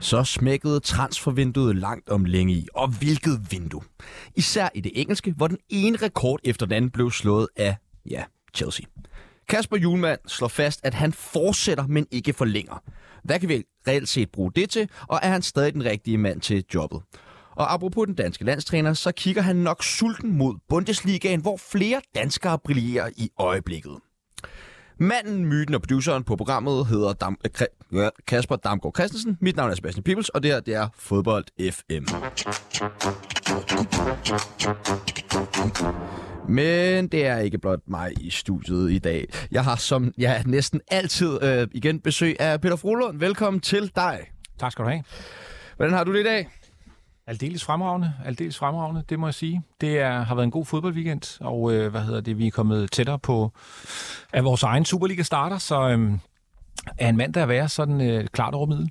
Så smækkede transfervinduet langt om længe i, og hvilket vindue. Især i det engelske, hvor den ene rekord efter den anden blev slået af, ja, Chelsea. Kasper Julemand slår fast, at han fortsætter, men ikke forlænger. Hvad kan vi reelt set bruge det til, og er han stadig den rigtige mand til jobbet? Og apropos den danske landstræner, så kigger han nok sulten mod Bundesligaen, hvor flere danskere brillerer i øjeblikket. Manden, myten og produceren på programmet hedder Dam- Kasper Damgaard Christensen. Mit navn er Sebastian Pibels, og det her det er Fodbold FM. Men det er ikke blot mig i studiet i dag. Jeg har som ja, næsten altid øh, igen besøg af Peter Frohlund. Velkommen til dig. Tak skal du have. Hvordan har du det i dag? Aldeles fremragende, aldeles fremragende, det må jeg sige. Det er, har været en god fodboldweekend, og øh, hvad hedder det, vi er kommet tættere på, at vores egen Superliga starter, så øh, er en mand, der er værd sådan øh, klart over middel.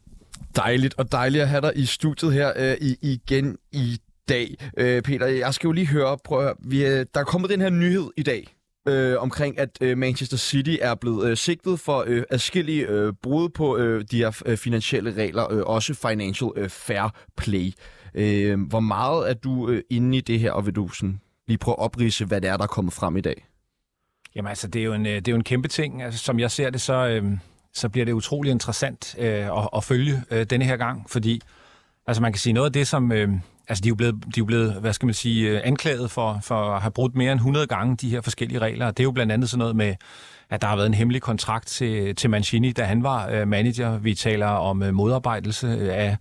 Dejligt, og dejligt at have dig i studiet her øh, i, igen i dag. Øh, Peter, jeg skal jo lige høre, prøv at høre, vi, øh, der er kommet den her nyhed i dag, øh, omkring, at øh, Manchester City er blevet øh, sigtet for øh, adskillige øh, brud på øh, de her øh, finansielle regler, øh, også financial øh, fair play. Øh, hvor meget er du øh, inde i det her, og vil du sådan lige prøve at oprise, hvad det er, der er kommet frem i dag? Jamen altså, det er jo en, øh, det er jo en kæmpe ting. Altså, som jeg ser det, så, øh, så bliver det utrolig interessant øh, at, at følge øh, denne her gang, fordi altså, man kan sige noget af det, som... Øh, Altså, de er jo blevet, de er jo blevet hvad skal man sige, øh, anklaget for, for at have brudt mere end 100 gange de her forskellige regler. Det er jo blandt andet sådan noget med, at der har været en hemmelig kontrakt til, til Mancini, da han var øh, manager. Vi taler om øh, modarbejdelse af,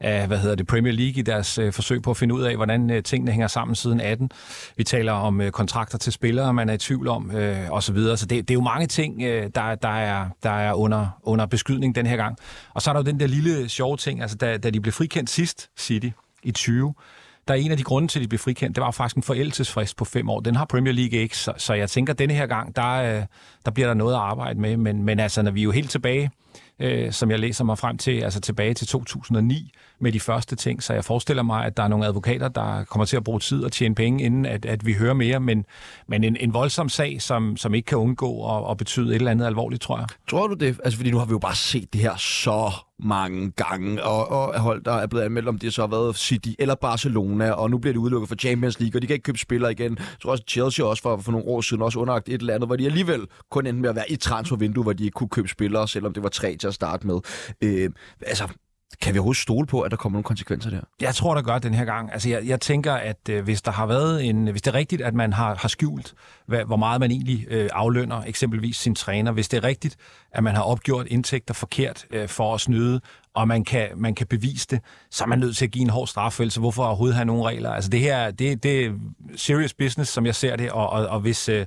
af hvad hedder det, Premier League i deres øh, forsøg på at finde ud af, hvordan øh, tingene hænger sammen siden 18. Vi taler om øh, kontrakter til spillere, man er i tvivl om, øh, og så videre. Så det, det er jo mange ting, øh, der, der, er, der er under, under beskydning den her gang. Og så er der jo den der lille sjove ting, altså da, da de blev frikendt sidst, City, i 20, der er en af de grunde til, at de blev frikendt, det var faktisk en forældelsesfrist på fem år. Den har Premier League ikke, så, så jeg tænker, at denne her gang, der, øh, der bliver der noget at arbejde med. Men, men altså, når vi er jo helt tilbage, øh, som jeg læser mig frem til, altså tilbage til 2009 med de første ting, så jeg forestiller mig, at der er nogle advokater, der kommer til at bruge tid og tjene penge, inden at, at vi hører mere, men, men en, en voldsom sag, som, som ikke kan undgå at, at betyde et eller andet alvorligt, tror jeg. Tror du det? Altså, fordi nu har vi jo bare set det her så mange gange, og, og hold, der er blevet anmeldt, om det så har været City eller Barcelona, og nu bliver det udelukket for Champions League, og de kan ikke købe spillere igen. Jeg tror også, Chelsea også for, for nogle år siden også underagt et eller andet, hvor de alligevel kun endte med at være i transfervindue, hvor de ikke kunne købe spillere, selvom det var tre til at starte med. Øh, altså, kan vi overhovedet stole på, at der kommer nogle konsekvenser der? Jeg tror, der gør den her gang. Altså, jeg, jeg tænker, at øh, hvis der har været en, hvis det er rigtigt, at man har, har skjult, hvad, hvor meget man egentlig øh, aflønner eksempelvis sin træner, hvis det er rigtigt, at man har opgjort indtægter forkert øh, for at snyde, og man kan, man kan bevise det, så er man nødt til at give en hård straf, så hvorfor overhovedet have nogle regler? Altså, det her, det, det er serious business, som jeg ser det, og, og, og hvis... Øh,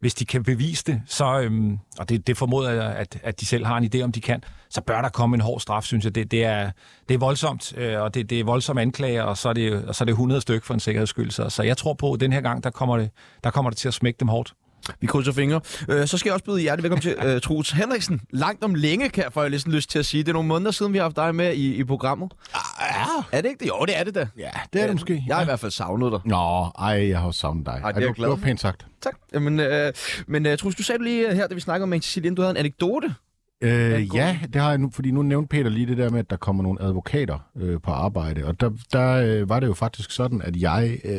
hvis de kan bevise det, så, øhm, og det, det formoder jeg, at, at de selv har en idé om, de kan, så bør der komme en hård straf, synes jeg. Det, det, er, det er voldsomt, øh, og det, det er voldsomme anklager, og så er det, og så er det 100 stykker for en sikkerhedsskyld. Så, så jeg tror på, at den her gang, der kommer det, der kommer det til at smække dem hårdt. Vi krydser fingre. Øh, så skal jeg også byde hjertelig velkommen til øh, Troels Henriksen. Langt om længe, kan jeg få lidt lyst til at sige. Det er nogle måneder siden, vi har haft dig med i, i programmet. Ja, Er det ikke det? Jo, det er det da. ja det er det måske. Jeg har i hvert fald savnet dig. Nå, ej, jeg har også savnet dig. Ej, det er jeg du, glad det var pænt sagt. Tak. Jamen, øh, men øh, Troels, du sagde lige her, da vi snakkede om Manchester City, du havde en anekdote. Øh, ja, det har jeg nu, fordi nu nævnte Peter lige det der med, at der kommer nogle advokater øh, på arbejde, og der, der øh, var det jo faktisk sådan, at jeg, øh,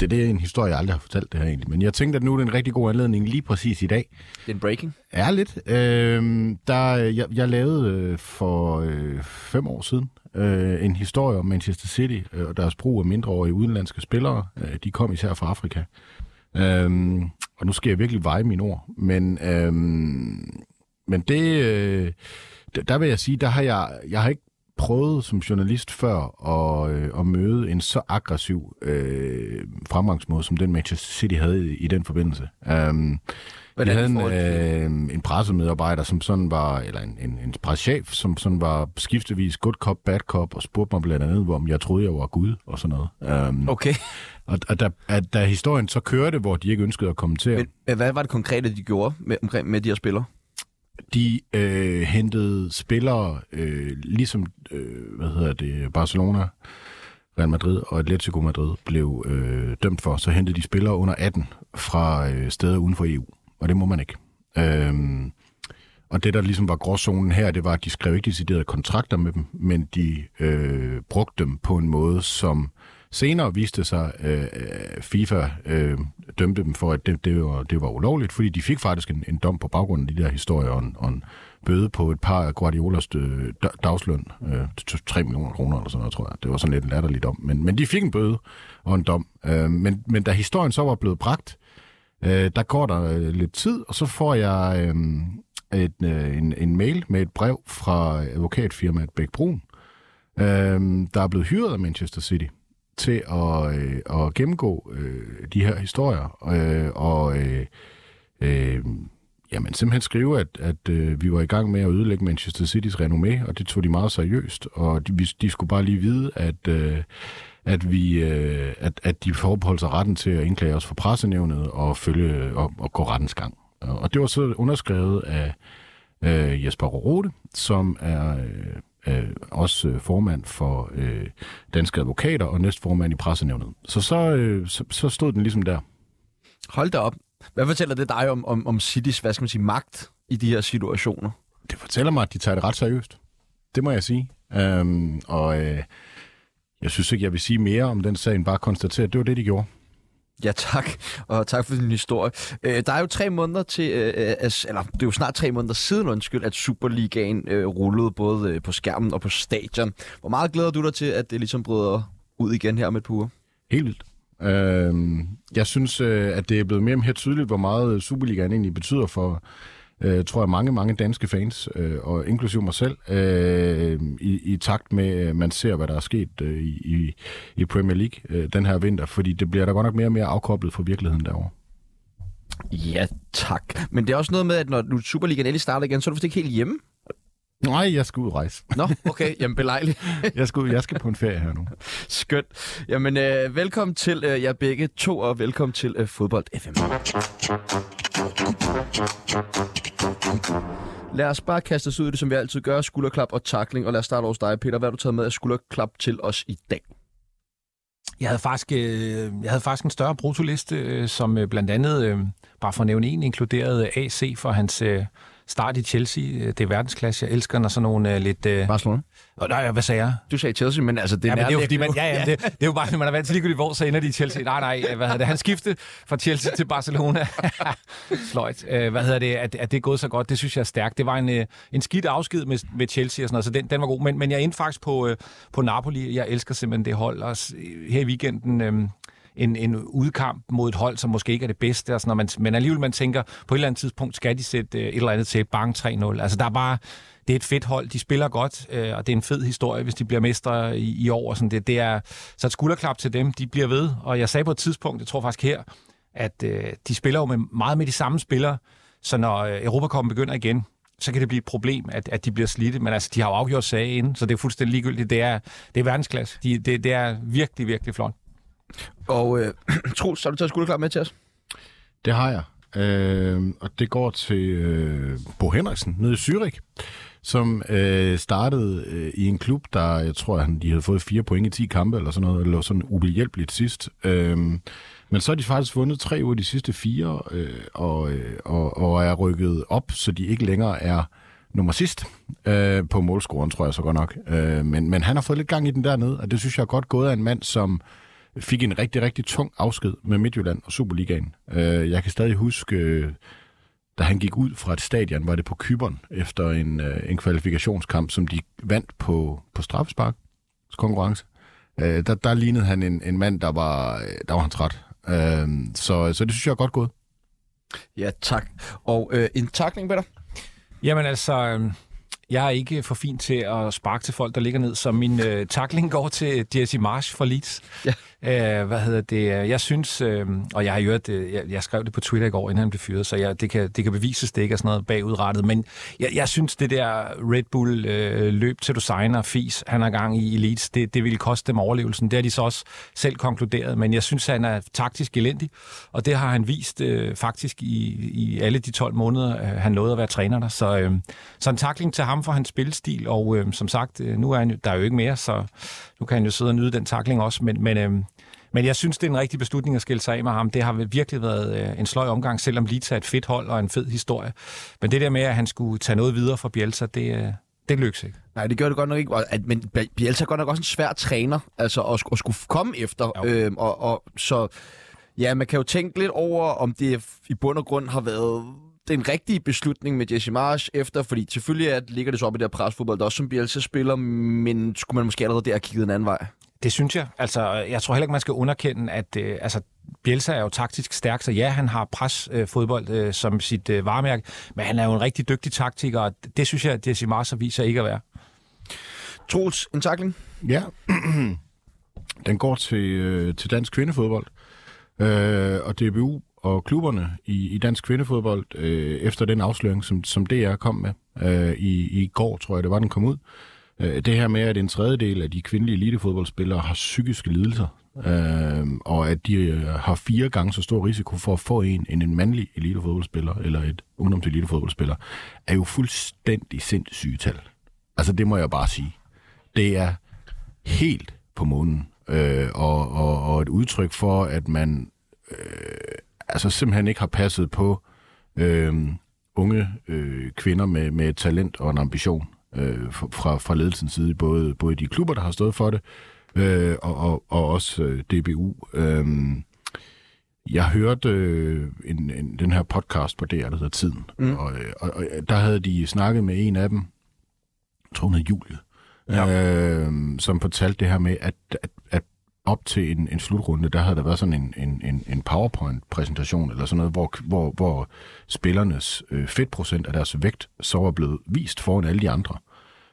det, det er en historie, jeg aldrig har fortalt det her egentlig, men jeg tænkte, at nu er det en rigtig god anledning lige præcis i dag. Det er en breaking. Er lidt. Øh, der, jeg, jeg lavede øh, for øh, fem år siden øh, en historie om Manchester City øh, og deres brug af mindreårige udenlandske spillere. Øh, de kom især fra Afrika. Øh, og nu skal jeg virkelig veje mine ord, men... Øh, men det, øh, der, vil jeg sige, der har jeg, jeg har ikke prøvet som journalist før at, øh, at møde en så aggressiv øh, fremgangsmåde, som den Manchester City havde i, i den forbindelse. Um, Vi havde en, øh, en pressemedarbejder, som sådan var, eller en, en, en pressechef, som sådan var skiftevis good cop, bad cop, og spurgte mig blandt andet, om jeg troede, jeg var Gud, og sådan noget. Um, Okay. Og, og da, at, da historien så kørte, hvor de ikke ønskede at kommentere, Men hvad var det konkrete, de gjorde med, med de her spillere? De øh, hentede spillere, øh, ligesom øh, hvad hedder det, Barcelona, Real Madrid og Atletico Madrid blev øh, dømt for, så hentede de spillere under 18 fra øh, steder uden for EU, og det må man ikke. Øhm, og det, der ligesom var gråzonen her, det var, at de skrev ikke deciderede kontrakter med dem, men de øh, brugte dem på en måde, som senere viste sig, øh, øh, FIFA øh, dømte dem for, at det, det, var, det var ulovligt, fordi de fik faktisk en, en dom på baggrund af de der historier, og en, og en bøde på et par af Guardiolas øh, dagsløn, øh, 3 millioner kroner eller sådan noget, tror jeg. Det var sådan lidt en latterlig dom. Men, men de fik en bøde og en dom. Øh, men, men da historien så var blevet bragt, øh, der går der øh, lidt tid, og så får jeg øh, et, øh, en, en mail med et brev fra advokatfirmaet Bæk Brun, øh, der er blevet hyret af Manchester City til at, øh, at gennemgå øh, de her historier øh, og øh, øh, jamen, simpelthen skrive, at, at øh, vi var i gang med at ødelægge Manchester City's renommé, og det tog de meget seriøst, og de, de skulle bare lige vide, at, øh, at, vi, øh, at, at de forbeholdt sig retten til at indklage os for pressenævnet og, følge, og, og gå rettens gang. Og det var så underskrevet af øh, Jesper Rode, som er øh, øh, også øh, formand for øh, Danske Advokater og næstformand i pressenævnet. Så så, øh, så så stod den ligesom der. Hold da op. Hvad fortæller det dig om, om, om Citys, hvad skal man sige, magt i de her situationer? Det fortæller mig, at de tager det ret seriøst. Det må jeg sige. Øhm, og øh, jeg synes ikke, jeg vil sige mere om den sag, end bare konstatere, at det var det, de gjorde. Ja, tak. Og tak for din historie. Øh, der er jo tre måneder til, øh, øh at, eller det er jo snart tre måneder siden, undskyld, at Superligaen øh, rullede både øh, på skærmen og på stadion. Hvor meget glæder du dig til, at det ligesom bryder ud igen her om et par uger? Helt vildt. Øh, jeg synes, øh, at det er blevet mere og mere tydeligt, hvor meget Superligaen egentlig betyder for, øh, tror jeg, mange, mange danske fans, øh, og inklusive mig selv, øh, i, i takt med, at man ser, hvad der er sket øh, i, i Premier League øh, den her vinter, fordi det bliver da godt nok mere og mere afkoblet fra virkeligheden derovre. Ja, tak. Men det er også noget med, at når nu Superligaen endelig starter igen, så er du faktisk ikke helt hjemme? Nej, jeg skal ud og rejse. Nå, okay. Jamen, belejligt. Jeg skal, ud, jeg skal på en ferie her nu. Skønt. Jamen, øh, velkommen til øh, jer begge to, og velkommen til øh, Fodbold FM. Lad os bare kaste os ud i det, som vi altid gør. Skulderklap og takling. Og lad os starte hos dig, Peter. Hvad har du taget med af skulderklap til os i dag? Jeg havde faktisk, øh, jeg havde faktisk en større brutoliste, øh, som øh, blandt andet, øh, bare for at nævne en, inkluderede AC for hans øh, start i Chelsea. Øh, Det er verdensklasse. Jeg elsker, når sådan nogle øh, lidt... Øh... Barcelona. Oh, nej, hvad sagde jeg? Du sagde Chelsea, men altså, det er Ja, men det er jo fordi, man, ja, ja, det, det er jo bare, man er vant til ligegyldigt, hvor så ender de i Chelsea. Nej, nej, hvad hedder det? Han skifte fra Chelsea til Barcelona. Fløjt. Øh, Hvad hedder det? At, at det er gået så godt, det synes jeg er stærkt. Det var en, en skidt afsked med, med Chelsea og sådan noget, så den, den var god. Men, men jeg endte faktisk på, på Napoli. Jeg elsker simpelthen det hold. Og her i weekenden... Øh, en, en udkamp mod et hold, som måske ikke er det bedste, og sådan, noget, man, men alligevel man tænker, på et eller andet tidspunkt skal de sætte øh, et eller andet til bang 3-0. Altså der er bare, det er et fedt hold, de spiller godt, øh, og det er en fed historie, hvis de bliver mestre i, i år. Og sådan det, det er, så et skulderklap til dem, de bliver ved. Og jeg sagde på et tidspunkt, jeg tror faktisk her, at øh, de spiller jo med, meget med de samme spillere, så når øh, Europacupen begynder igen, så kan det blive et problem, at, at de bliver slidte. Men altså, de har jo afgjort sagen inden, så det er fuldstændig ligegyldigt. Det er, det er verdensklasse. De, det, det er virkelig, virkelig flot. Og øh, Troels, så har du taget skulderklap med til os? Det har jeg. Øh, og det går til øh, Bo Henriksen nede i Zürich, som øh, startede øh, i en klub, der, jeg tror, han, de havde fået fire point i 10 kampe, eller sådan noget, eller sådan ubehjælpeligt sidst. Øh, men så har de faktisk vundet tre ud af de sidste fire, øh, og, øh, og, og er rykket op, så de ikke længere er nummer sidst øh, på målscoren, tror jeg så godt nok. Øh, men, men han har fået lidt gang i den dernede, og det synes jeg er godt gået af en mand, som fik en rigtig, rigtig tung afsked med Midtjylland og Superligaen. Øh, jeg kan stadig huske, øh, da han gik ud fra et stadion, var det på Kyberen, efter en, øh, en kvalifikationskamp, som de vandt på, på straffespark konkurrence. Øh, der, der lignede han en, en mand, der var, øh, der var han træt. Øh, så, så det synes jeg er godt gået. Ja, tak. Og øh, en takling, Peter? Jamen altså, øh, jeg er ikke for fin til at sparke til folk, der ligger ned, så min øh, takling går til Jesse Marsh fra Leeds. Ja. Øh, hvad hedder det? Jeg synes, øh, og jeg har hørt det, øh, jeg, jeg skrev det på Twitter i går, inden han blev fyret, så jeg, det, kan, det kan bevises, det ikke er sådan noget bagudrettet, men jeg, jeg synes, det der Red Bull øh, løb til designer fis, han har gang i Elites, det, det ville koste dem overlevelsen. Det har de så også selv konkluderet, men jeg synes, han er taktisk elendig, og det har han vist øh, faktisk i, i alle de 12 måneder, øh, han nåede at være træner der. Så, øh, så en takling til ham for hans spillestil, og øh, som sagt, øh, nu er han, der er jo ikke mere, så nu kan han jo sidde og nyde den takling også, men, men, øh, men jeg synes, det er en rigtig beslutning at skille sig af med ham. Det har virkelig været øh, en sløj omgang, selvom Lita er et fedt hold og en fed historie. Men det der med, at han skulle tage noget videre fra Bielsa, det, øh, det lykkes ikke. Nej, det gør det godt nok ikke. At, men Bielsa er godt nok også en svær træner, altså at, at skulle komme efter. Øhm, og, og, så ja, man kan jo tænke lidt over, om det i bund og grund har været den rigtige beslutning med Jesse Marsh efter, fordi selvfølgelig at, ligger det så op i det her presfodbold, der også som Bielsa spiller, men skulle man måske allerede der have kigget en anden vej? Det synes jeg. Altså, jeg tror heller ikke, man skal underkende, at øh, altså, Bielsa er jo taktisk stærk, så ja, han har presfodbold øh, øh, som sit øh, varemærke, men han er jo en rigtig dygtig taktiker, og det synes jeg, at Jesse Marsh viser ikke at være. Troels, en takling? Ja, den går til, øh, til dansk kvindefodbold. Øh, og DBU og klubberne i, i dansk kvindefodbold, øh, efter den afsløring, som, som DR kom med øh, i, i går, tror jeg det var, den kom ud, øh, Øh, det her med, at en tredjedel af de kvindelige elitefodboldspillere har psykiske lidelser, øh, og at de øh, har fire gange så stor risiko for at få en end en mandlig elitefodboldspiller, eller et ungdomselitefodboldspiller, er jo fuldstændig sindssyge tal. Altså det må jeg bare sige. Det er helt på månen, øh, og, og, og et udtryk for, at man øh, altså simpelthen ikke har passet på øh, unge øh, kvinder med, med talent og en ambition øh, fra, fra ledelsens side, både, både de klubber, der har stået for det, øh, og, og, og også øh, DBU. Øh, jeg hørte øh, en, en, den her podcast på DR, der hedder Tiden, mm. og, og, og der havde de snakket med en af dem, jeg tror hun hed Julie, ja. øh, som fortalte det her med, at, at, at op til en, en slutrunde, der havde der været sådan en, en, en, en PowerPoint-præsentation, eller sådan noget, hvor, hvor, hvor spillernes øh, fedtprocent af deres vægt så var blevet vist foran alle de andre.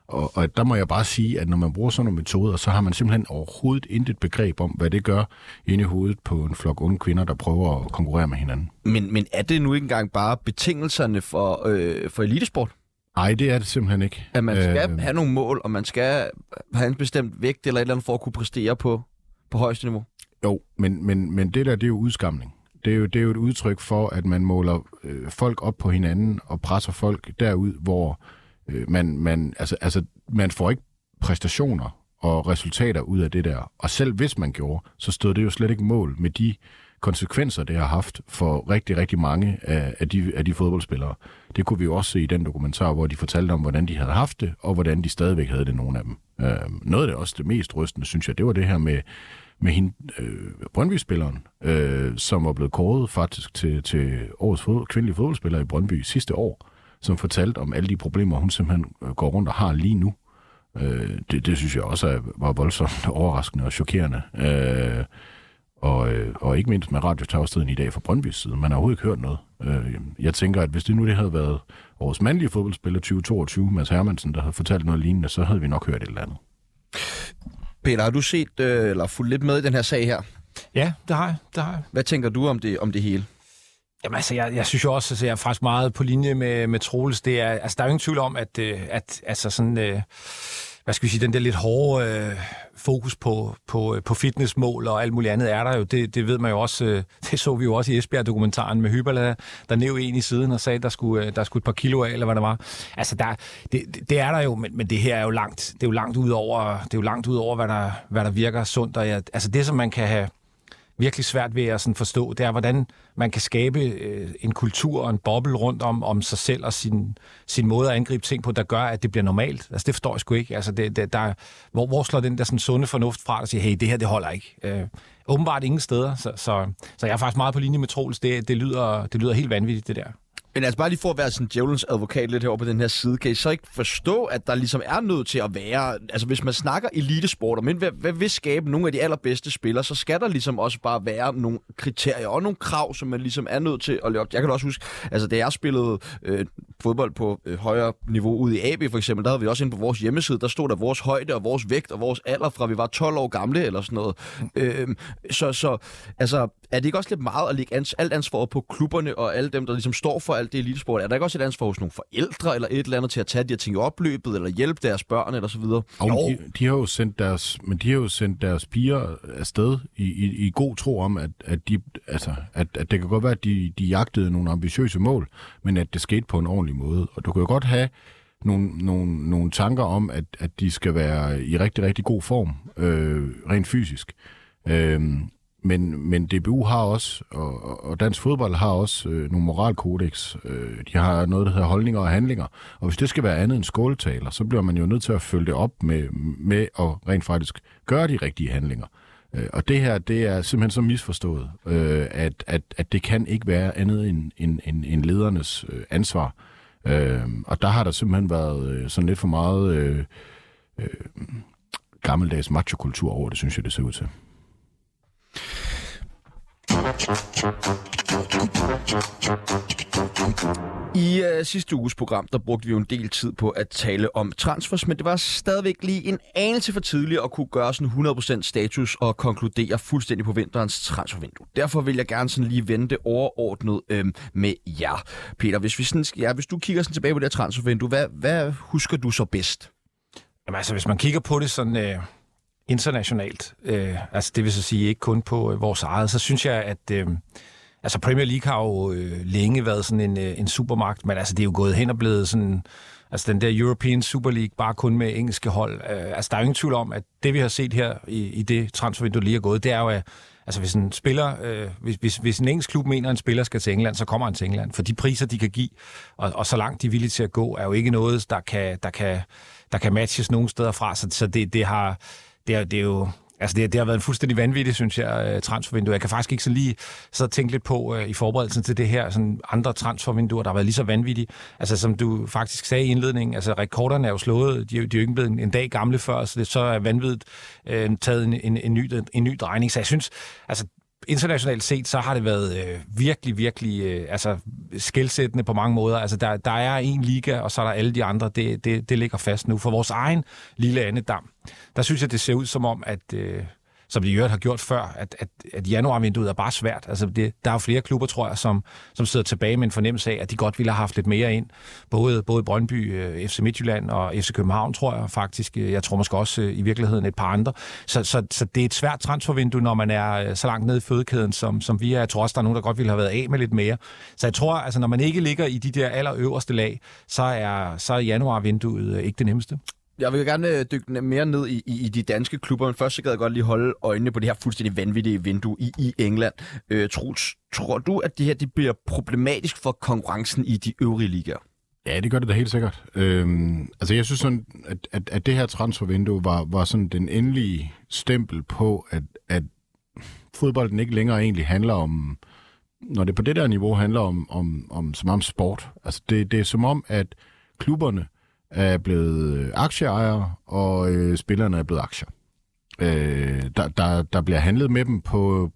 Og, og der må jeg bare sige, at når man bruger sådan nogle metoder, så har man simpelthen overhovedet intet begreb om, hvad det gør inde i hovedet på en flok unge kvinder, der prøver at konkurrere med hinanden. Men, men er det nu ikke engang bare betingelserne for, øh, for elitesport? Nej, det er det simpelthen ikke. At man skal øh, have nogle mål, og man skal have en bestemt vægt eller et eller andet for at kunne præstere på, på højeste niveau. Jo, men, men, men det der, det er jo udskamning. Det er jo, det er jo et udtryk for, at man måler øh, folk op på hinanden og presser folk derud, hvor øh, man, man, altså, altså, man får ikke præstationer og resultater ud af det der. Og selv hvis man gjorde, så stod det jo slet ikke mål med de konsekvenser, det har haft for rigtig, rigtig mange af, af, de, af de fodboldspillere. Det kunne vi jo også se i den dokumentar, hvor de fortalte om, hvordan de havde haft det, og hvordan de stadigvæk havde det, nogle af dem. Øh, noget af det også det mest rystende, synes jeg, det var det her med, med hende, øh, Brøndby-spilleren, øh, som var blevet kåret faktisk til, til årets fod, kvindelige fodboldspiller i Brøndby sidste år, som fortalte om alle de problemer, hun simpelthen øh, går rundt og har lige nu. Øh, det, det synes jeg også er, var voldsomt overraskende og chokerende. Øh, og, øh, og ikke mindst med radiotagstiden i dag fra Brøndby's side. Man har overhovedet ikke hørt noget. Øh, jeg tænker, at hvis det nu det havde været vores mandlige fodboldspiller 2022, Mads Hermansen, der havde fortalt noget lignende, så havde vi nok hørt et eller andet. Peter, har du set øh, eller fulgt lidt med i den her sag her? Ja, det har jeg. Det har jeg. Hvad tænker du om det, om det hele? Jamen altså, jeg, jeg synes jo også, at jeg er faktisk meget på linje med, med Troels. Det er, altså, der er jo ingen tvivl om, at, øh, at altså sådan, øh, hvad skal vi sige, den der lidt hårde øh, fokus på, på, øh, på fitnessmål og alt muligt andet er der jo. Det, det ved man jo også, øh, det så vi jo også i Esbjerg-dokumentaren med Hyberla, der næv en i siden og sagde, at der skulle, øh, der skulle et par kilo af, eller hvad det var. Altså, der, det, det er der jo, men, men det her er jo langt, det er jo langt ud over, det er jo langt ud over, hvad der, hvad der virker sundt. Og jeg, altså, det, som man kan have virkelig svært ved at sådan forstå, det er, hvordan man kan skabe øh, en kultur og en boble rundt om, om sig selv og sin, sin måde at angribe ting på, der gør, at det bliver normalt. Altså, det forstår jeg sgu ikke. Altså, det, det, der, hvor, hvor slår den der sådan sunde fornuft fra, at siger, hey, det her, det holder ikke. Øh, åbenbart ingen steder, så, så, så jeg er faktisk meget på linje med Troels. Det, det, lyder, det lyder helt vanvittigt, det der. Men altså bare lige for at være sådan djævelens advokat lidt herovre på den her side, kan I så ikke forstå, at der ligesom er nødt til at være... Altså hvis man snakker elitesport, men hvad, hvad vil skabe nogle af de allerbedste spillere, så skal der ligesom også bare være nogle kriterier og nogle krav, som man ligesom er nødt til at lave. Jeg kan også huske, altså da jeg spillede øh, fodbold på øh, højere niveau ud i AB for eksempel, der havde vi også inde på vores hjemmeside, der stod der vores højde og vores vægt og vores alder fra vi var 12 år gamle eller sådan noget. Øh, så, så altså, er det ikke også lidt meget at lægge ans- alt ansvaret på klubberne og alle dem, der ligesom står for alt det elitesport? Er der ikke også et ansvar hos nogle forældre eller et eller andet til at tage de her ting i opløbet, eller hjælpe deres børn eller så videre? Og de, de, har jo sendt deres, men de har jo sendt deres piger afsted i, i, i god tro om, at, at, de, altså, at, at det kan godt være, at de, de jagtede nogle ambitiøse mål, men at det skete på en ordentlig måde. Og du kan jo godt have nogle, nogle, nogle tanker om, at, at de skal være i rigtig, rigtig god form, øh, rent fysisk. Øh, men, men DBU har også, og, og dansk fodbold har også øh, nogle moralkodex. Øh, de har noget, der hedder holdninger og handlinger. Og hvis det skal være andet end skåltaler, så bliver man jo nødt til at følge det op med, med at rent faktisk gøre de rigtige handlinger. Øh, og det her, det er simpelthen så misforstået, øh, at, at, at det kan ikke være andet end, end, end, end ledernes øh, ansvar. Øh, og der har der simpelthen været øh, sådan lidt for meget øh, øh, gammeldags machokultur over det, synes jeg, det ser ud til. I uh, sidste uges program, der brugte vi jo en del tid på at tale om transfers, men det var stadigvæk lige en anelse for tidligt at kunne gøre sådan 100% status og konkludere fuldstændig på vinterens transfervindue. Derfor vil jeg gerne sådan lige vente overordnet øhm, med jer. Peter, hvis, vi sådan, ja, hvis du kigger sådan tilbage på det her transfervindue, hvad, hvad husker du så bedst? Jamen altså, hvis man kigger på det sådan... Øh internationalt, øh, altså det vil så sige ikke kun på øh, vores eget, så synes jeg, at øh, altså Premier League har jo øh, længe været sådan en, øh, en supermagt, men altså det er jo gået hen og blevet sådan, altså den der European Super League, bare kun med engelske hold. Øh, altså der er jo ingen tvivl om, at det vi har set her i, i det transfervindue lige er gået, det er jo, at altså hvis en spiller, øh, hvis, hvis, hvis en engelsk klub mener, at en spiller skal til England, så kommer han til England. For de priser, de kan give, og, og så langt de er villige til at gå, er jo ikke noget, der kan, der kan, der kan matches nogen steder fra. Så, så det, det har det er, det er jo... Altså, det, det har været en fuldstændig vanvittig, synes jeg, øh, transfervindue. Jeg kan faktisk ikke så lige så tænke lidt på øh, i forberedelsen til det her, sådan andre transfervinduer, der har været lige så vanvittige. Altså, som du faktisk sagde i indledningen, altså, rekorderne er jo slået, de, de er jo ikke blevet en, en dag gamle før, så det så er vanvittigt øh, taget en, en, en, ny, en ny drejning. Så jeg synes, altså, internationalt set, så har det været øh, virkelig, virkelig øh, altså, skældsættende på mange måder. Altså, der, der er en liga, og så er der alle de andre. Det, det, det ligger fast nu. For vores egen lille andedam, der synes jeg, det ser ud som om, at... Øh, som de i øvrigt har gjort før, at, at, at januarvinduet er bare svært. Altså det, der er jo flere klubber, tror jeg, som, som sidder tilbage med en fornemmelse af, at de godt ville have haft lidt mere ind. Både, både Brøndby, øh, FC Midtjylland og FC København, tror jeg faktisk. Jeg tror måske også øh, i virkeligheden et par andre. Så, så, så det er et svært transfervindue, når man er øh, så langt nede i fødekæden, som, som vi er. Jeg tror også, der er nogen, der godt ville have været af med lidt mere. Så jeg tror, altså når man ikke ligger i de der allerøverste lag, så er, så er januarvinduet ikke det nemmeste. Jeg vil gerne øh, dykke mere ned i, i, i de danske klubber, men først så gad jeg godt lige holde øjnene på det her fuldstændig vanvittige vindue i, i England. Øh, Troels, tror du, at det her det bliver problematisk for konkurrencen i de øvrige ligaer? Ja, det gør det da helt sikkert. Øhm, altså jeg synes sådan, at, at, at det her transfervindue var, var sådan den endelige stempel på, at, at fodbolden ikke længere egentlig handler om, når det på det der niveau handler om, om, om som om sport. Altså det, det er som om, at klubberne er blevet øh, aktieejere, og øh, spillerne er blevet aktier. Øh, der, der, der bliver handlet med dem på,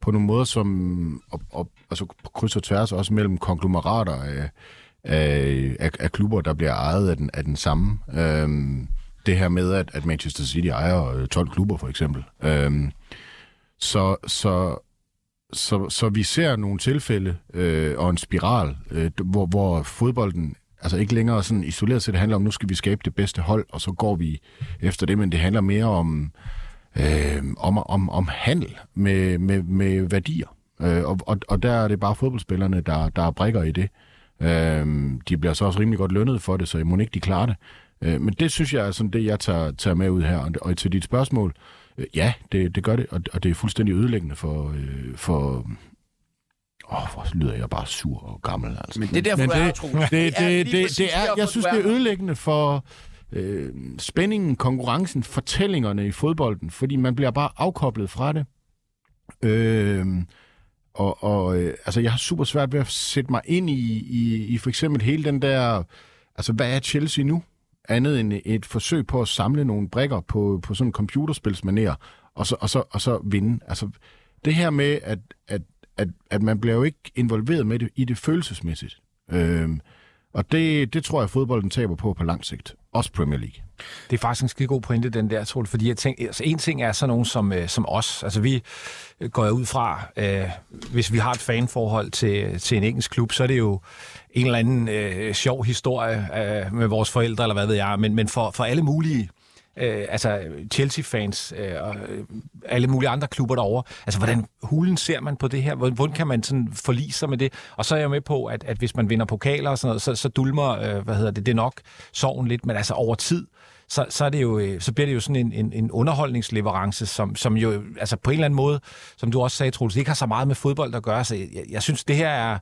på nogle måder, som og, og, altså på kryds og tværs også mellem konglomerater af, af, af, af klubber, der bliver ejet af den, af den samme. Øh, det her med, at, at Manchester City ejer øh, 12 klubber, for eksempel. Øh, så, så, så, så vi ser nogle tilfælde øh, og en spiral, øh, hvor, hvor fodbolden altså ikke længere sådan isoleret set, det handler om, nu skal vi skabe det bedste hold, og så går vi efter det, men det handler mere om, øh, om, om, om handel med, med, med værdier. Øh, og, og, og der er det bare fodboldspillerne, der, der er brækker i det. Øh, de bliver så også rimelig godt lønnet for det, så i må ikke de klare det. Øh, men det synes jeg er sådan det, jeg tager, tager med ud her. Og, og til dit spørgsmål, øh, ja, det, det gør det, og, og det er fuldstændig ødelæggende for, øh, for, Åh, hvor lyder jeg bare sur og gammel, altså. Men det er derfor, Men det, det, er, det, det, det, det, det, er, jeg synes, det er ødelæggende for øh, spændingen, konkurrencen, fortællingerne i fodbolden, fordi man bliver bare afkoblet fra det. Øh, og, og øh, altså, jeg har super svært ved at sætte mig ind i, i, i for eksempel hele den der, altså, hvad er Chelsea nu? Andet end et forsøg på at samle nogle brækker på, på sådan en computerspilsmaner, og så, og, så, og så vinde. Altså, det her med, at, at at, at man bliver jo ikke involveret med det i det følelsesmæssigt. Øhm, Og det, det tror jeg, fodbolden taber på på lang sigt. Også Premier League. Det er faktisk en skide god pointe, den der, Troel, fordi jeg tænker, altså en ting er sådan nogen som, øh, som os. Altså vi går ud fra, øh, hvis vi har et fanforhold til, til en engelsk klub, så er det jo en eller anden øh, sjov historie øh, med vores forældre, eller hvad ved jeg, men, men for, for alle mulige øh, Øh, altså Chelsea-fans øh, og øh, alle mulige andre klubber derovre. Altså, hvordan hulen ser man på det her? Hvordan kan man sådan forlige sig med det? Og så er jeg med på, at, at hvis man vinder pokaler og sådan noget, så, så dulmer, øh, hvad hedder det, det er nok sorgen lidt, men altså over tid, så, så, er det jo, øh, så bliver det jo sådan en, en, en underholdningsleverance, som, som jo altså på en eller anden måde, som du også sagde, Troels, ikke har så meget med fodbold at gøre. Så jeg, jeg synes, det her er,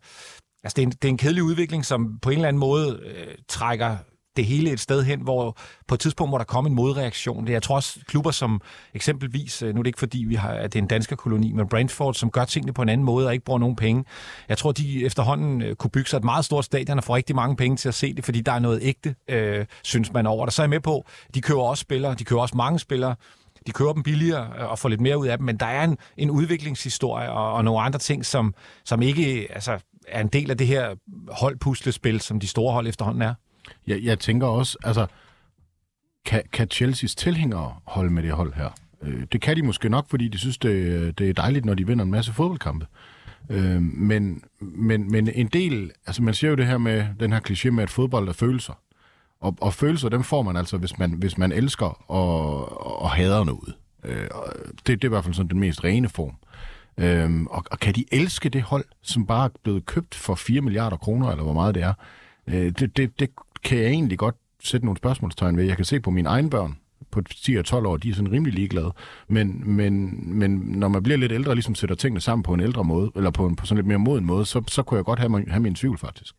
altså det er, en, det er en kedelig udvikling, som på en eller anden måde øh, trækker det hele et sted hen, hvor på et tidspunkt må der komme en modreaktion. Det, jeg tror også, klubber som eksempelvis, øh, nu er det ikke fordi, vi har, at det er en dansk koloni, men Brentford, som gør tingene på en anden måde og ikke bruger nogen penge. Jeg tror, de efterhånden øh, kunne bygge sig et meget stort stadion og få rigtig mange penge til at se det, fordi der er noget ægte, øh, synes man over det. Så er jeg med på, de køber også spillere, de køber også mange spillere, de køber dem billigere øh, og får lidt mere ud af dem, men der er en, en udviklingshistorie og, og nogle andre ting, som, som ikke altså, er en del af det her holdpuslespil, som de store hold efterhånden er. Jeg, jeg tænker også, altså, kan, kan Chelseas tilhængere holde med det hold her? Øh, det kan de måske nok, fordi de synes, det, det er dejligt, når de vinder en masse fodboldkampe. Øh, men, men, men en del, altså man siger jo det her med den her kliché med, at fodbold er følelser. Og, og følelser, dem får man altså, hvis man, hvis man elsker og, og hader noget. Øh, det, det er i hvert fald sådan den mest rene form. Øhm, og, og kan de elske det hold, som bare er blevet købt for 4 milliarder kroner, eller hvor meget det er? Øh, det, det, det kan jeg egentlig godt sætte nogle spørgsmålstegn ved. Jeg kan se på mine egne børn, på 10 og 12 år, de er sådan rimelig ligeglade. Men, men, men når man bliver lidt ældre og ligesom sætter tingene sammen på en ældre måde, eller på, en, på sådan lidt mere moden måde, så, så kunne jeg godt have, have min tvivl faktisk.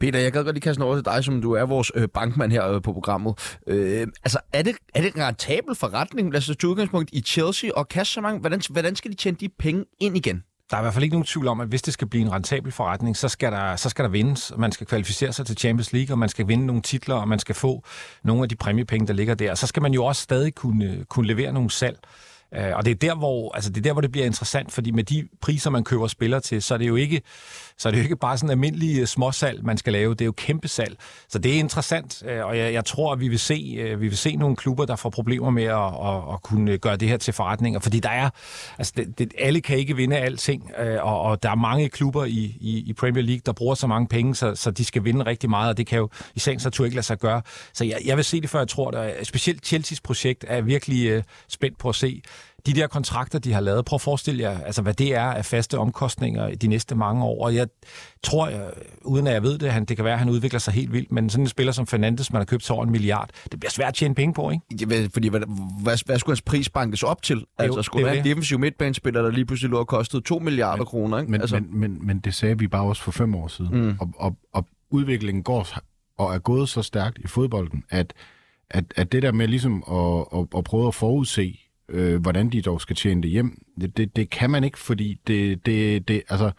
Peter, jeg kan godt lige kaste over til dig, som du er vores øh, bankmand her øh, på programmet. Øh, altså, er det, er det en rentabel forretning, lad os tage udgangspunkt i Chelsea og cash så mange? Hvordan, hvordan skal de tjene de penge ind igen? Der er i hvert fald ikke nogen tvivl om, at hvis det skal blive en rentabel forretning, så skal der, så skal der vindes. Man skal kvalificere sig til Champions League, og man skal vinde nogle titler, og man skal få nogle af de præmiepenge, der ligger der. Så skal man jo også stadig kunne, kunne levere nogle salg. Øh, og det er der, hvor altså det er der, hvor det bliver interessant, fordi med de priser, man køber spillere til, så er det jo ikke, så er det jo ikke bare sådan almindelige øh, småsalg, man skal lave. Det er jo kæmpe salg. Så det er interessant, øh, og jeg, jeg tror, at vi vil, se, øh, vi vil se nogle klubber, der får problemer med at, at, at kunne øh, gøre det her til forretninger, fordi der er, altså det, det, alle kan ikke vinde alting, øh, og, og der er mange klubber i, i, i Premier League, der bruger så mange penge, så, så de skal vinde rigtig meget, og det kan jo i sagens natur ikke lade sig gøre. Så jeg, jeg vil se det, før jeg tror, at specielt Chelsea's projekt er virkelig øh, spændt på at se, de der kontrakter, de har lavet, prøv at forestille jer, altså, hvad det er af faste omkostninger de næste mange år. Og jeg tror, jeg, uden at jeg ved det, han, det kan være, at han udvikler sig helt vildt, men sådan en spiller som Fernandes, man har købt til over en milliard, det bliver svært at tjene penge på, ikke? Ja, fordi hvad, hvad, hvad skulle hans pris bankes op til? Altså, jo, skulle det være en defensiv midtbanespiller, der lige pludselig lå og kostede 2 milliarder men, kroner, ikke? Men, altså. men, men, men det sagde vi bare også for fem år siden. Mm. Og, og, og udviklingen går og er gået så stærkt i fodbolden, at, at, at det der med ligesom at, at, at prøve at forudse, øh, hvordan de dog skal tjene det hjem, det, det, det kan man ikke, fordi det, det, det, altså,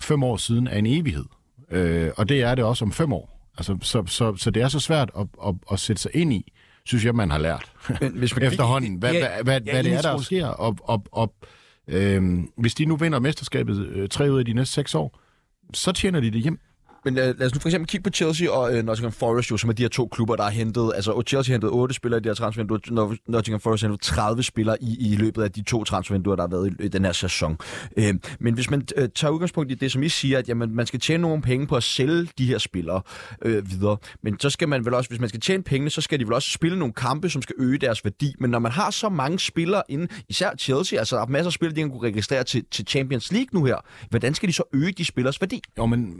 fem år siden er en evighed. Øh, og det er det også om fem år. Altså, så, så, så det er så svært at, at, at sætte sig ind i, synes jeg, man har lært Men hvis man, efterhånden, hvad, ja, hvad, hvad, ja, hvad det er, der sker. Og, og, og, øh, hvis de nu vinder mesterskabet øh, tre ud af de næste seks år, så tjener de det hjem. Men lad, lad os nu for eksempel kigge på Chelsea og øh, Nottingham Forest, jo, som er de her to klubber, der har hentet... Altså, Chelsea har hentet 8 spillere i de her transfervinduer, Nottingham Forest har hentet 30 spillere i, i løbet af de to transfervinduer, der har været i, i den her sæson. Øh, men hvis man øh, tager udgangspunkt i det, som I siger, at jamen, man skal tjene nogle penge på at sælge de her spillere øh, videre, men så skal man vel også, hvis man skal tjene pengene, så skal de vel også spille nogle kampe, som skal øge deres værdi. Men når man har så mange spillere inden, især Chelsea, altså der er masser af spillere, de kan kunne registrere til, til Champions League nu her, hvordan skal de så øge de spillers værdi? Jo, men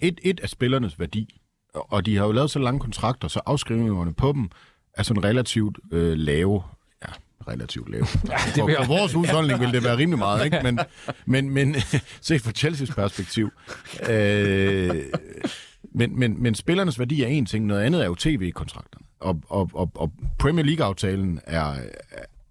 et, et af spillernes værdi, og de har jo lavet så lange kontrakter, så afskrivningerne på dem er sådan relativt øh, lave. Ja, relativt lave. Ja, det for, for vores husholdning vil det være rimelig meget, ikke? Men, men, men set fra Chelsea's perspektiv, øh, men, men, men spillernes værdi er en ting, noget andet er jo tv-kontrakterne. Og, og, og, og Premier League-aftalen er,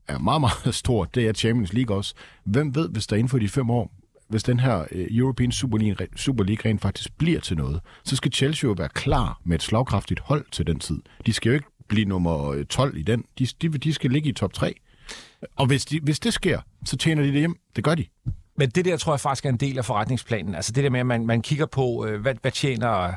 er meget, meget stor. Det er Champions League også. Hvem ved, hvis der inden for de fem år hvis den her øh, European Super League, Super League rent faktisk bliver til noget, så skal Chelsea jo være klar med et slagkraftigt hold til den tid. De skal jo ikke blive nummer øh, 12 i den. De, de, de skal ligge i top 3. Og hvis, de, hvis det sker, så tjener de det hjem. Det gør de men det der tror jeg faktisk er en del af forretningsplanen. Altså det der med, at man, man kigger på, øh, hvad, hvad tjener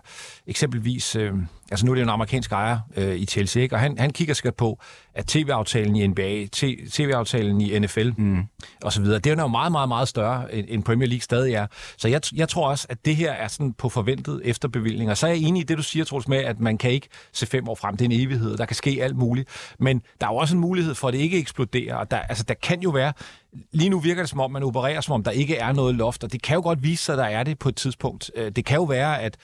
eksempelvis... Øh, altså nu er det en amerikansk ejer øh, i Chelsea, ikke? og han, han kigger skal på, at tv-aftalen i NBA, tv-aftalen i NFL mm. og så videre, det er jo meget, meget, meget større, end Premier League stadig er. Så jeg, jeg tror også, at det her er sådan på forventet efterbevilling. Og så er jeg enig i det, du siger, Troels, med, at man kan ikke se fem år frem. Det er en evighed. Der kan ske alt muligt. Men der er jo også en mulighed for, at det ikke eksploderer. Og der, altså, der kan jo være lige nu virker det som om, man opererer som om, der ikke er noget loft, og det kan jo godt vise sig, at der er det på et tidspunkt. Øh, det kan jo være, at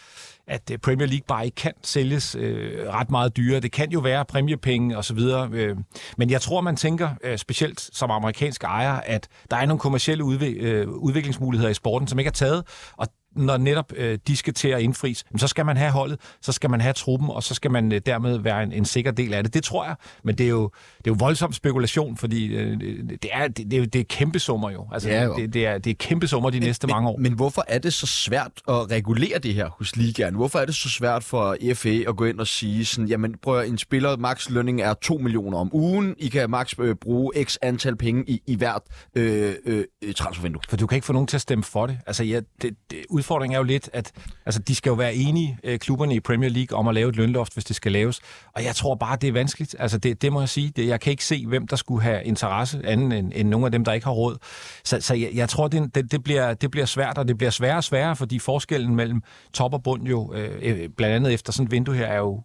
at øh, Premier League bare ikke kan sælges øh, ret meget dyrere. Det kan jo være præmiepenge og så videre. Øh, men jeg tror, man tænker, øh, specielt som amerikansk ejer, at der er nogle kommersielle udvi- øh, udviklingsmuligheder i sporten, som ikke er taget, og når netop øh, de skal til at indfries, så skal man have holdet, så skal man have truppen, og så skal man øh, dermed være en, en sikker del af det. Det tror jeg, men det er jo, det er jo voldsom spekulation, fordi øh, det, er, det, det, er, det er kæmpe summer jo. Altså, ja, jo. Det, det, er, det er kæmpe summer de men, næste men, mange år. Men hvorfor er det så svært at regulere det her hos ligaen? Hvorfor er det så svært for FA at gå ind og sige sådan, jamen prøv at en spiller, max lønning er 2 millioner om ugen, I kan max øh, bruge x antal penge i, i hvert øh, øh, transfervindue? For du kan ikke få nogen til at stemme for det. Altså ja, det, det, udfordringen er jo lidt, at altså, de skal jo være enige, øh, klubberne i Premier League, om at lave et lønloft, hvis det skal laves. Og jeg tror bare, det er vanskeligt. Altså, det, det må jeg sige. Det, jeg kan ikke se, hvem der skulle have interesse, anden end, end nogle af dem, der ikke har råd. Så, så jeg, jeg tror, det, det, det, bliver, det bliver svært, og det bliver sværere og sværere, fordi forskellen mellem top og bund jo, øh, øh, blandt andet efter sådan et vindue her, er jo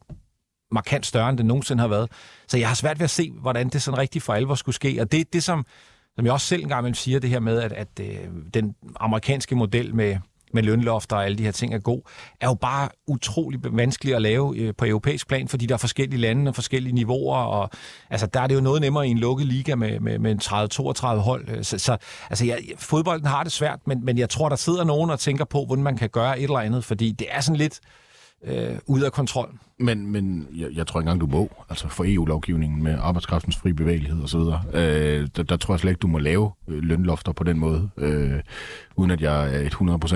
markant større, end det nogensinde har været. Så jeg har svært ved at se, hvordan det sådan rigtig for alvor skulle ske. Og det, det som, som jeg også selv engang siger, det her med, at, at øh, den amerikanske model med med lønlofter og alle de her ting er god, er jo bare utrolig vanskelig at lave øh, på europæisk plan, fordi der er forskellige lande og forskellige niveauer, og altså, der er det jo noget nemmere i en lukket liga med, med, med 30-32 hold. Øh, så, så altså, ja, fodbolden har det svært, men, men jeg tror, der sidder nogen og tænker på, hvordan man kan gøre et eller andet, fordi det er sådan lidt øh, ude af kontrol. Men, men jeg, jeg tror ikke engang, du må. Altså for EU-lovgivningen med arbejdskraftens fri bevægelighed osv., øh, der, der tror jeg slet ikke, du må lave øh, lønlofter på den måde, øh, uden at jeg er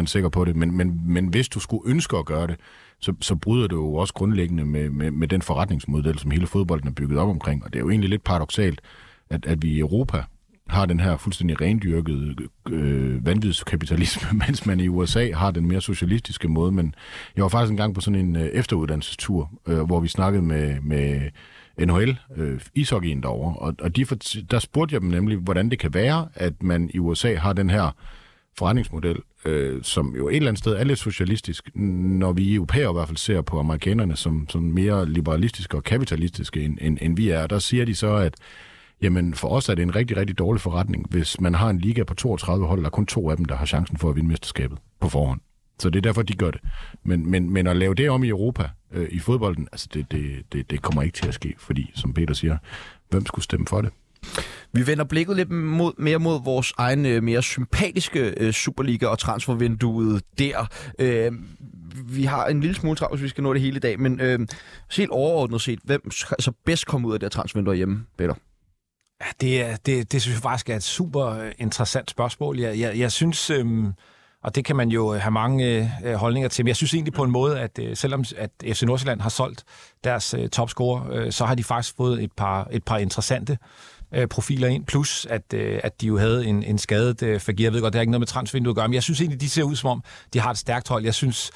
100% sikker på det. Men, men, men hvis du skulle ønske at gøre det, så, så bryder det jo også grundlæggende med, med, med den forretningsmodel, som hele fodbolden er bygget op omkring. Og det er jo egentlig lidt paradoxalt, at, at vi i Europa har den her fuldstændig rendyrkede øh, vanvidskapitalisme, mens man i USA har den mere socialistiske måde. Men jeg var faktisk engang på sådan en øh, efteruddannelsestur, øh, hvor vi snakkede med, med NHL, øh, ishockeyen derovre, og, og de der spurgte jeg dem nemlig, hvordan det kan være, at man i USA har den her forretningsmodel, øh, som jo et eller andet sted er lidt socialistisk, når vi europæer i hvert fald ser på amerikanerne som, som mere liberalistiske og kapitalistiske, end, end, end vi er. Der siger de så, at Jamen, for os er det en rigtig, rigtig dårlig forretning, hvis man har en liga på 32 hold, der er kun to af dem, der har chancen for at vinde mesterskabet på forhånd. Så det er derfor, de gør det. Men, men, men at lave det om i Europa, øh, i fodbolden, altså det, det, det, det kommer ikke til at ske, fordi, som Peter siger, hvem skulle stemme for det? Vi vender blikket lidt mod, mere mod vores egen øh, mere sympatiske øh, Superliga og transfervinduet der. Øh, vi har en lille smule travlt, hvis vi skal nå det hele i dag, men øh, helt overordnet set, hvem så altså bedst kommer ud af det her transfervindue hjemme, Peter? Ja, det, er, det, det synes jeg faktisk er et super øh, interessant spørgsmål. Jeg, jeg, jeg synes, øhm, og det kan man jo øh, have mange øh, holdninger til, men jeg synes egentlig på en måde, at øh, selvom at FC Nordsjælland har solgt deres øh, topscorer, øh, så har de faktisk fået et par, et par interessante øh, profiler ind, plus at, øh, at de jo havde en, en skadet øh, Fagir. Jeg ved godt, det har ikke noget med transfervinduet at gøre, men jeg synes egentlig, de ser ud som om, de har et stærkt hold. Jeg synes,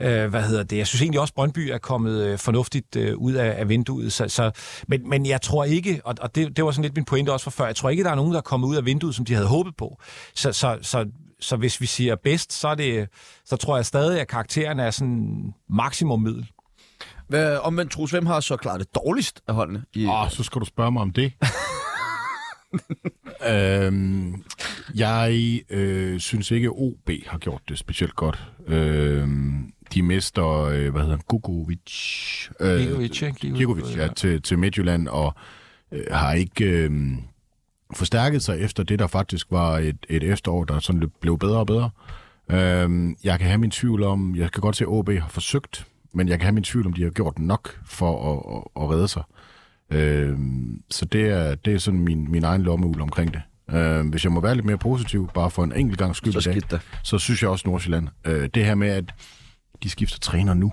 øh, hvad hedder det, jeg synes egentlig også, Brøndby er kommet øh, fornuftigt øh, ud af, af vinduet. Så, så, men, men jeg tror ikke, og, og det, det var sådan lidt min pointe også fra før, jeg tror ikke, der er nogen, der er kommet ud af vinduet, som de havde håbet på. Så, så, så så hvis vi siger bedst, så, er det, så tror jeg stadig, at karakteren er sådan maksimum middel. Hvad, omvendt, Trus, hvem har så klaret det dårligst af holdene? I... Oh, så skal du spørge mig om det. øhm, jeg øh, synes ikke, OB har gjort det specielt godt. Øhm, de mister, øh, hvad hedder han, Gugovic. Øh, Gigovic, ja. Gigovic, ja, til, til Midtjylland, og øh, har ikke øh, forstærket sig efter det, der faktisk var et, et efterår, der sådan blev bedre og bedre. Øh, jeg kan have min tvivl om, jeg kan godt se, at OB har forsøgt, men jeg kan have min tvivl om, de har gjort nok for at, at, at redde sig. Øh, så det er, det er sådan min, min egen lommeul omkring det. Øh, hvis jeg må være lidt mere positiv, bare for en enkelt gang skyld så, i dag, så synes jeg også Nordsjælland. Øh, det her med, at de skifter træner nu.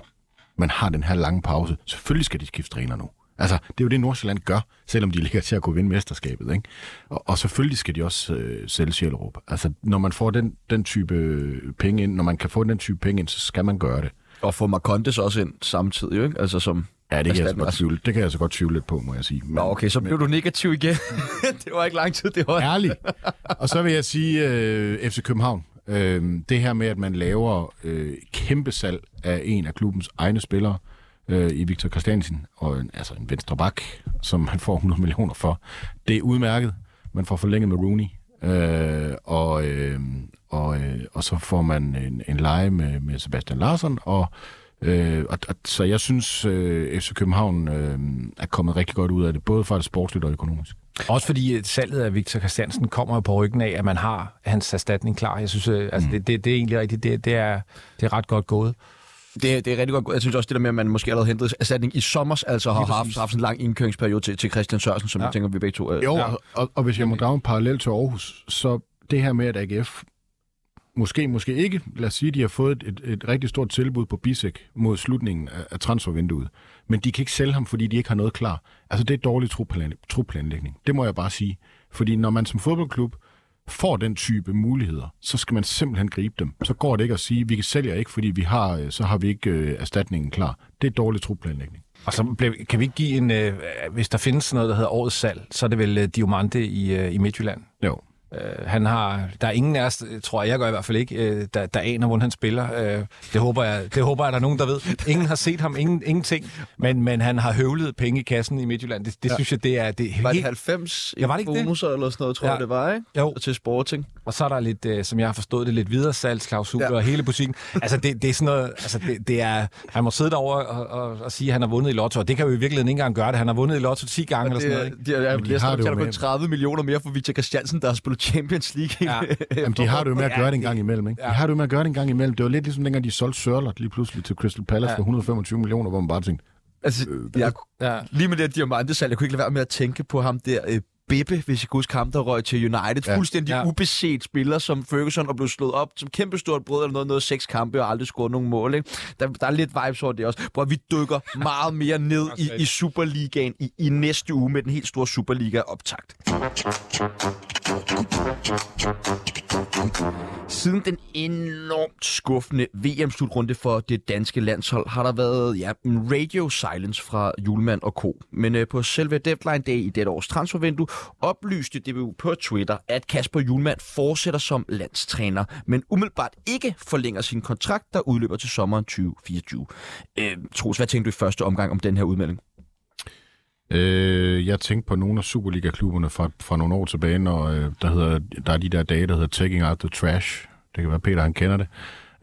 Man har den her lange pause. Selvfølgelig skal de skifte træner nu. Altså, det er jo det, Nordsjælland gør, selvom de ligger til at kunne vinde mesterskabet. Ikke? Og, og selvfølgelig skal de også øh, sælge Sjællerup. Altså, når man får den, den type penge ind, når man kan få den type penge ind, så skal man gøre det. Og få Marcondes også ind samtidig, ikke? Altså som... Ja, det kan, jeg så godt tvivle, det kan jeg så godt tvivle lidt på, må jeg sige. Men, Nå, okay, så blev du negativ igen. det var ikke lang tid, det var. Ærligt. Og så vil jeg sige øh, FC København. Øh, det her med, at man laver øh, kæmpe salg af en af klubbens egne spillere, øh, i Victor Christiansen, og en, altså en venstre bak, som man får 100 millioner for. Det er udmærket. Man får forlænget med Rooney, øh, og, øh, og, øh, og så får man en, en leje med, med Sebastian Larsson, og Øh, og, og, så jeg synes, øh, FC København øh, er kommet rigtig godt ud af det, både fra det sportsligt og økonomisk. Også fordi øh, salget af Victor Christiansen kommer på ryggen af, at man har hans erstatning klar. Jeg synes, øh, altså, det, det, det er egentlig rigtigt. Det, det, er, det er ret godt gået. Det, det er rigtig godt. Jeg synes også, det der med, at man måske allerede hentede erstatning i sommer, altså har haft, haft en lang indkøringsperiode til, til Christian Sørensen, som ja. Jeg tænker, vi begge to... Øh, Jo, ja. og, og hvis jeg må drage en parallel til Aarhus, så det her med, at AGF måske, måske ikke, lad os sige, de har fået et, et, rigtig stort tilbud på Bisek mod slutningen af, af transfervinduet, men de kan ikke sælge ham, fordi de ikke har noget klar. Altså, det er dårlig trupplanlægning. Det må jeg bare sige. Fordi når man som fodboldklub får den type muligheder, så skal man simpelthen gribe dem. Så går det ikke at sige, at vi sælger ikke, fordi vi har, øh, så har vi ikke øh, erstatningen klar. Det er dårlig trupplanlægning. Og så blev, kan vi ikke give en... Øh, hvis der findes noget, der hedder årets salg, så er det vel øh, Diomande i, øh, i Midtjylland. Jo. Øh, han har, der er ingen af os, tror jeg, jeg gør i hvert fald ikke, øh, der, der aner, hvordan han spiller. Øh, det, håber jeg, det håber jeg, der er nogen, der ved. Ingen har set ham, ingen, ingenting. Men, men han har høvlet penge i kassen i Midtjylland. Det, det ja. synes jeg, det er... Det, Var det helt, 90 Ja, var det ikke det? bonuser eller sådan noget, tror Ja. jeg, det var, ikke? Jo. Til Sporting. Og så er der lidt, øh, som jeg har forstået det, lidt videre salgsklausuler Ja. ja. og hele butikken. Altså, det, det er sådan noget, altså, det, det er, han må sidde derovre og, og, og sige, at han har vundet i lotto, og det kan jo i virkeligheden ikke engang gøre det. Han har vundet i lotto 10 gange eller sådan noget, ikke? Det, de, jeg, jeg, Men de jeg, har jeg, det jo jeg, med- kun 30 millioner mere for Victor Christiansen, der har spillet Champions League. Ja. Jamen, de har det jo med at gøre det en gang imellem, ikke? De Ja. har det jo med at gøre det en gang imellem. Det var lidt ligesom dengang, de solgte Sørlot lige pludselig til Crystal Palace Ja. for 125 millioner, hvor man bare tænkte, altså, jeg, Ja. lige med det her diamantesal, jeg kunne ikke lade være med at tænke på ham der, øh, Bibbe, hvis jeg kan huske ham, der røg til United. Ja. Fuldstændig ja. Ubeset spiller som Ferguson og blev slået op som kæmpestort brød eller noget, noget seks kampe og aldrig scoret nogen mål. Ikke? Der, der er lidt vibes over det også. Hvor vi dykker meget mere ned i, i Superligaen i, i næste uge med den helt store Superliga-optakt. Siden den enormt skuffende VM-slutrunde for det danske landshold, har der været ja, en radio silence fra Julemand og Co. Men øh, på selve deadline day i dette års transfervindue oplyste DBU på Twitter, at Kasper Julemand fortsætter som landstræner, men umiddelbart ikke forlænger sin kontrakt, der udløber til sommeren 2024. Øh, Troels, hvad tænkte du i første omgang om den her udmelding? Øh, jeg tænkte på nogle af Superliga-klubberne fra, fra nogle år tilbage, når øh, der, hedder, der er de der dage, der hedder Taking Out the Trash. Det kan være, Peter han kender det.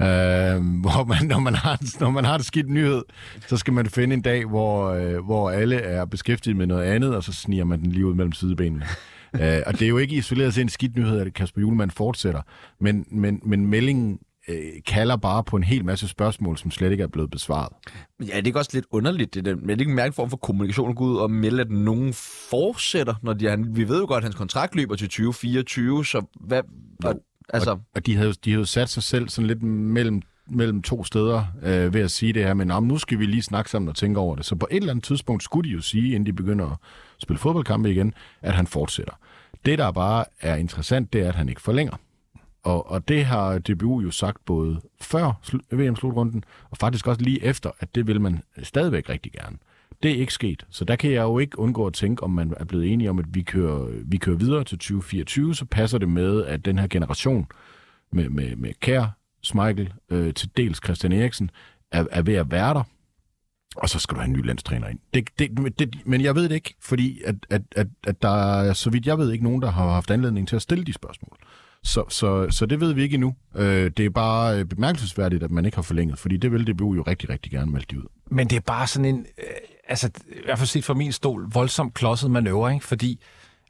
Øh, hvor man, når, man har, når man har det skidt nyhed, så skal man finde en dag, hvor, øh, hvor alle er beskæftiget med noget andet, og så sniger man den lige ud mellem sidebenene. øh, og det er jo ikke isoleret set en skidt nyhed, at Kasper Julemand fortsætter, men, men, men meldingen øh, kalder bare på en hel masse spørgsmål, som slet ikke er blevet besvaret. Ja, det er ikke også lidt underligt, det der. Men det er ikke en mærkelig form for kommunikation at gå ud og melde, at nogen fortsætter, når de er, vi ved jo godt, at hans kontrakt løber til 2024, så hvad... Og, altså, Og, og de, havde, de havde jo sat sig selv sådan lidt mellem, mellem to steder øh, ved at sige det her, men om nu skal vi lige snakke sammen og tænke over det. Så på et eller andet tidspunkt skulle de jo sige, inden de begynder at spille fodboldkampe igen, at han fortsætter. Det, der bare er interessant, det er, at han ikke forlænger. Og, og det har DBU jo sagt både før VM-slutrunden, og faktisk også lige efter, at det vil man stadigvæk rigtig gerne. Det er ikke sket, så der kan jeg jo ikke undgå at tænke, om man er blevet enige om, at vi kører, vi kører videre til 2024, så passer det med, at den her generation med, med, med Kær, Smeichel, øh, til dels Christian Eriksen, er, er ved at være der, og så skal du have en ny landstræner ind. Det, det, det, men jeg ved det ikke, fordi at, at, at, at der er, så vidt jeg ved, ikke nogen, der har haft anledning til at stille de spørgsmål. Så, så, så det ved vi ikke endnu. Øh, det er bare øh, bemærkelsesværdigt, at man ikke har forlænget, fordi det vil DBU jo rigtig, rigtig gerne melde de ud. Men det er bare sådan en, øh, altså i hvert fald set fra min stol, voldsomt klodset manøvre, ikke? Fordi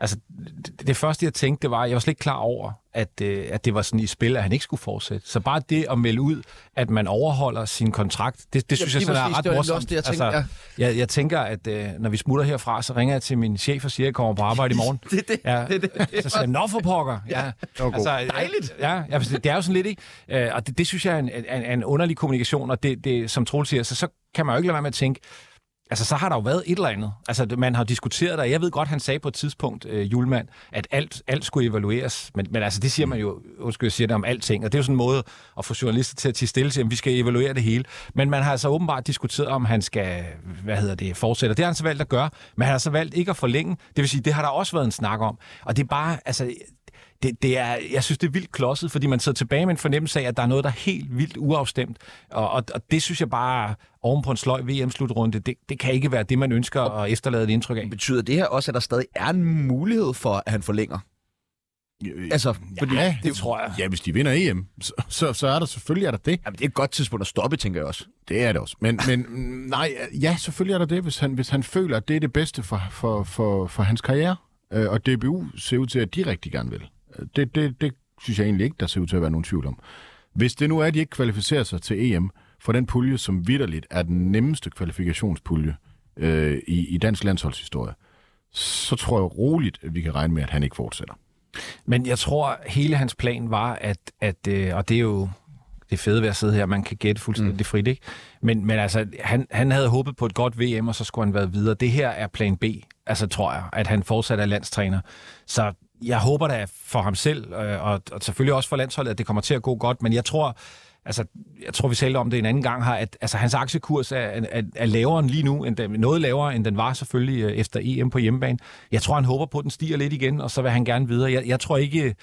altså, det, det første, jeg tænkte, det var, jeg var slet ikke klar over, at, øh, at det var sådan i spil, at han ikke skulle fortsætte. Så bare det at melde ud, at man overholder sin kontrakt, det, det synes lige jeg sådan er ret det morsomt. det, jeg altså, jeg, jeg tænker, at øh, når vi smutter herfra, så ringer jeg til min chef og siger, at jeg kommer på arbejde i morgen. det er det. Ja, det, er det. så siger jeg, nå for pokker. Ja, var god. Dejligt. Ja, ja, det er jo sådan lidt, ikke? Øh, og det, det synes jeg er en, en, en underlig kommunikation, og det, det som Troel siger, så, så kan man jo ikke lade være med at tænke, altså, så har der jo været et eller andet. Altså, man har diskuteret det, jeg ved godt, han sagde på et tidspunkt, øh, Julemand, at alt, alt skulle evalueres. Men, men altså, det siger man jo, undskyld, jeg siger det om alting, og det er jo sådan en måde at få journalister til at tage stille til, at vi skal evaluere det hele. Men man har altså åbenbart diskuteret, om han skal, hvad hedder det, fortsætte. Det har han så valgt at gøre, men han har så valgt ikke at forlænge. Det vil sige, det har der også været en snak om. Og det er bare, altså, det, det er, jeg synes, det er vildt klodset, fordi man sidder tilbage med en fornemmelse af, at der er noget, der er helt vildt uafstemt. Og, og, og det synes jeg bare, oven på en sløj VM-slutrunde, det, det kan ikke være det, man ønsker at efterlade et indtryk af. Betyder det her også, at der stadig er en mulighed for, at han forlænger? Altså, fordi ja, det tror jeg. Ja, hvis de vinder EM, så, så, så er der selvfølgelig er der det. Jamen, det er et godt tidspunkt at stoppe, tænker jeg også. Det er det også. Men, men nej, ja, selvfølgelig er der det, hvis han, hvis han føler, at det er det bedste for, for, for, for hans karriere. Øh, og DBU ser ud til, at de rigtig gerne vil. Det, det, det synes jeg egentlig ikke, der ser ud til at være nogen tvivl om. Hvis det nu er, at de ikke kvalificerer sig til EM for den pulje, som vidderligt er den nemmeste kvalifikationspulje øh, i, i dansk landsholdshistorie, så tror jeg roligt, at vi kan regne med, at han ikke fortsætter. Men jeg tror, hele hans plan var, at, at øh, og det er jo det fede ved at sidde her, man kan gætte fuldstændig mm. frit, ikke? Men, men altså, han, han havde håbet på et godt VM, og så skulle han været videre. Det her er plan B, altså tror jeg, at han fortsat er landstræner. Så jeg håber da for ham selv, øh, og, og selvfølgelig også for landsholdet, at det kommer til at gå godt, men jeg tror, altså, jeg tror, vi talte om det en anden gang her, at altså, hans aktiekurs er, er, er lavere end lige nu, end den, noget lavere, end den var selvfølgelig øh, efter EM på hjemmebane. Jeg tror, han håber på, at den stiger lidt igen, og så vil han gerne videre. Jeg, jeg tror ikke,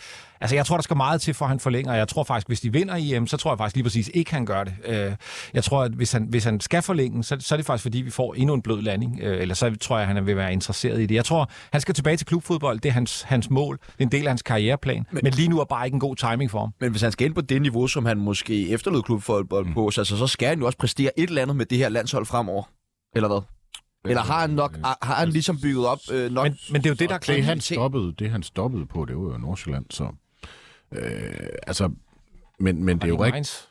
Altså, jeg tror, der skal meget til, for at han forlænger. Jeg tror faktisk, hvis de vinder EM, så tror jeg faktisk lige præcis ikke, han gør det. Øh, jeg tror, at hvis han, hvis han skal forlænge, så, så er det faktisk, fordi vi får endnu en blød landing. Øh, eller så tror jeg, at han vil være interesseret i det. Jeg tror, han skal tilbage til klubfodbold. Det er hans, hans mål. Det er en del af hans karriereplan. Men, men lige nu er bare ikke en god timing for ham. Men hvis han skal ind på det niveau, som han måske efterlod klubfodbold mm. på, så, altså, så skal han jo også præstere et eller andet med det her landshold fremover. Eller hvad? Eller har han nok har han ligesom bygget op øh, nok? Men, men det er jo det, der er det, han stoppede, det han stoppede på, det var jo Nordsjælland, så Øh, altså, men, men det er jo rigtigt.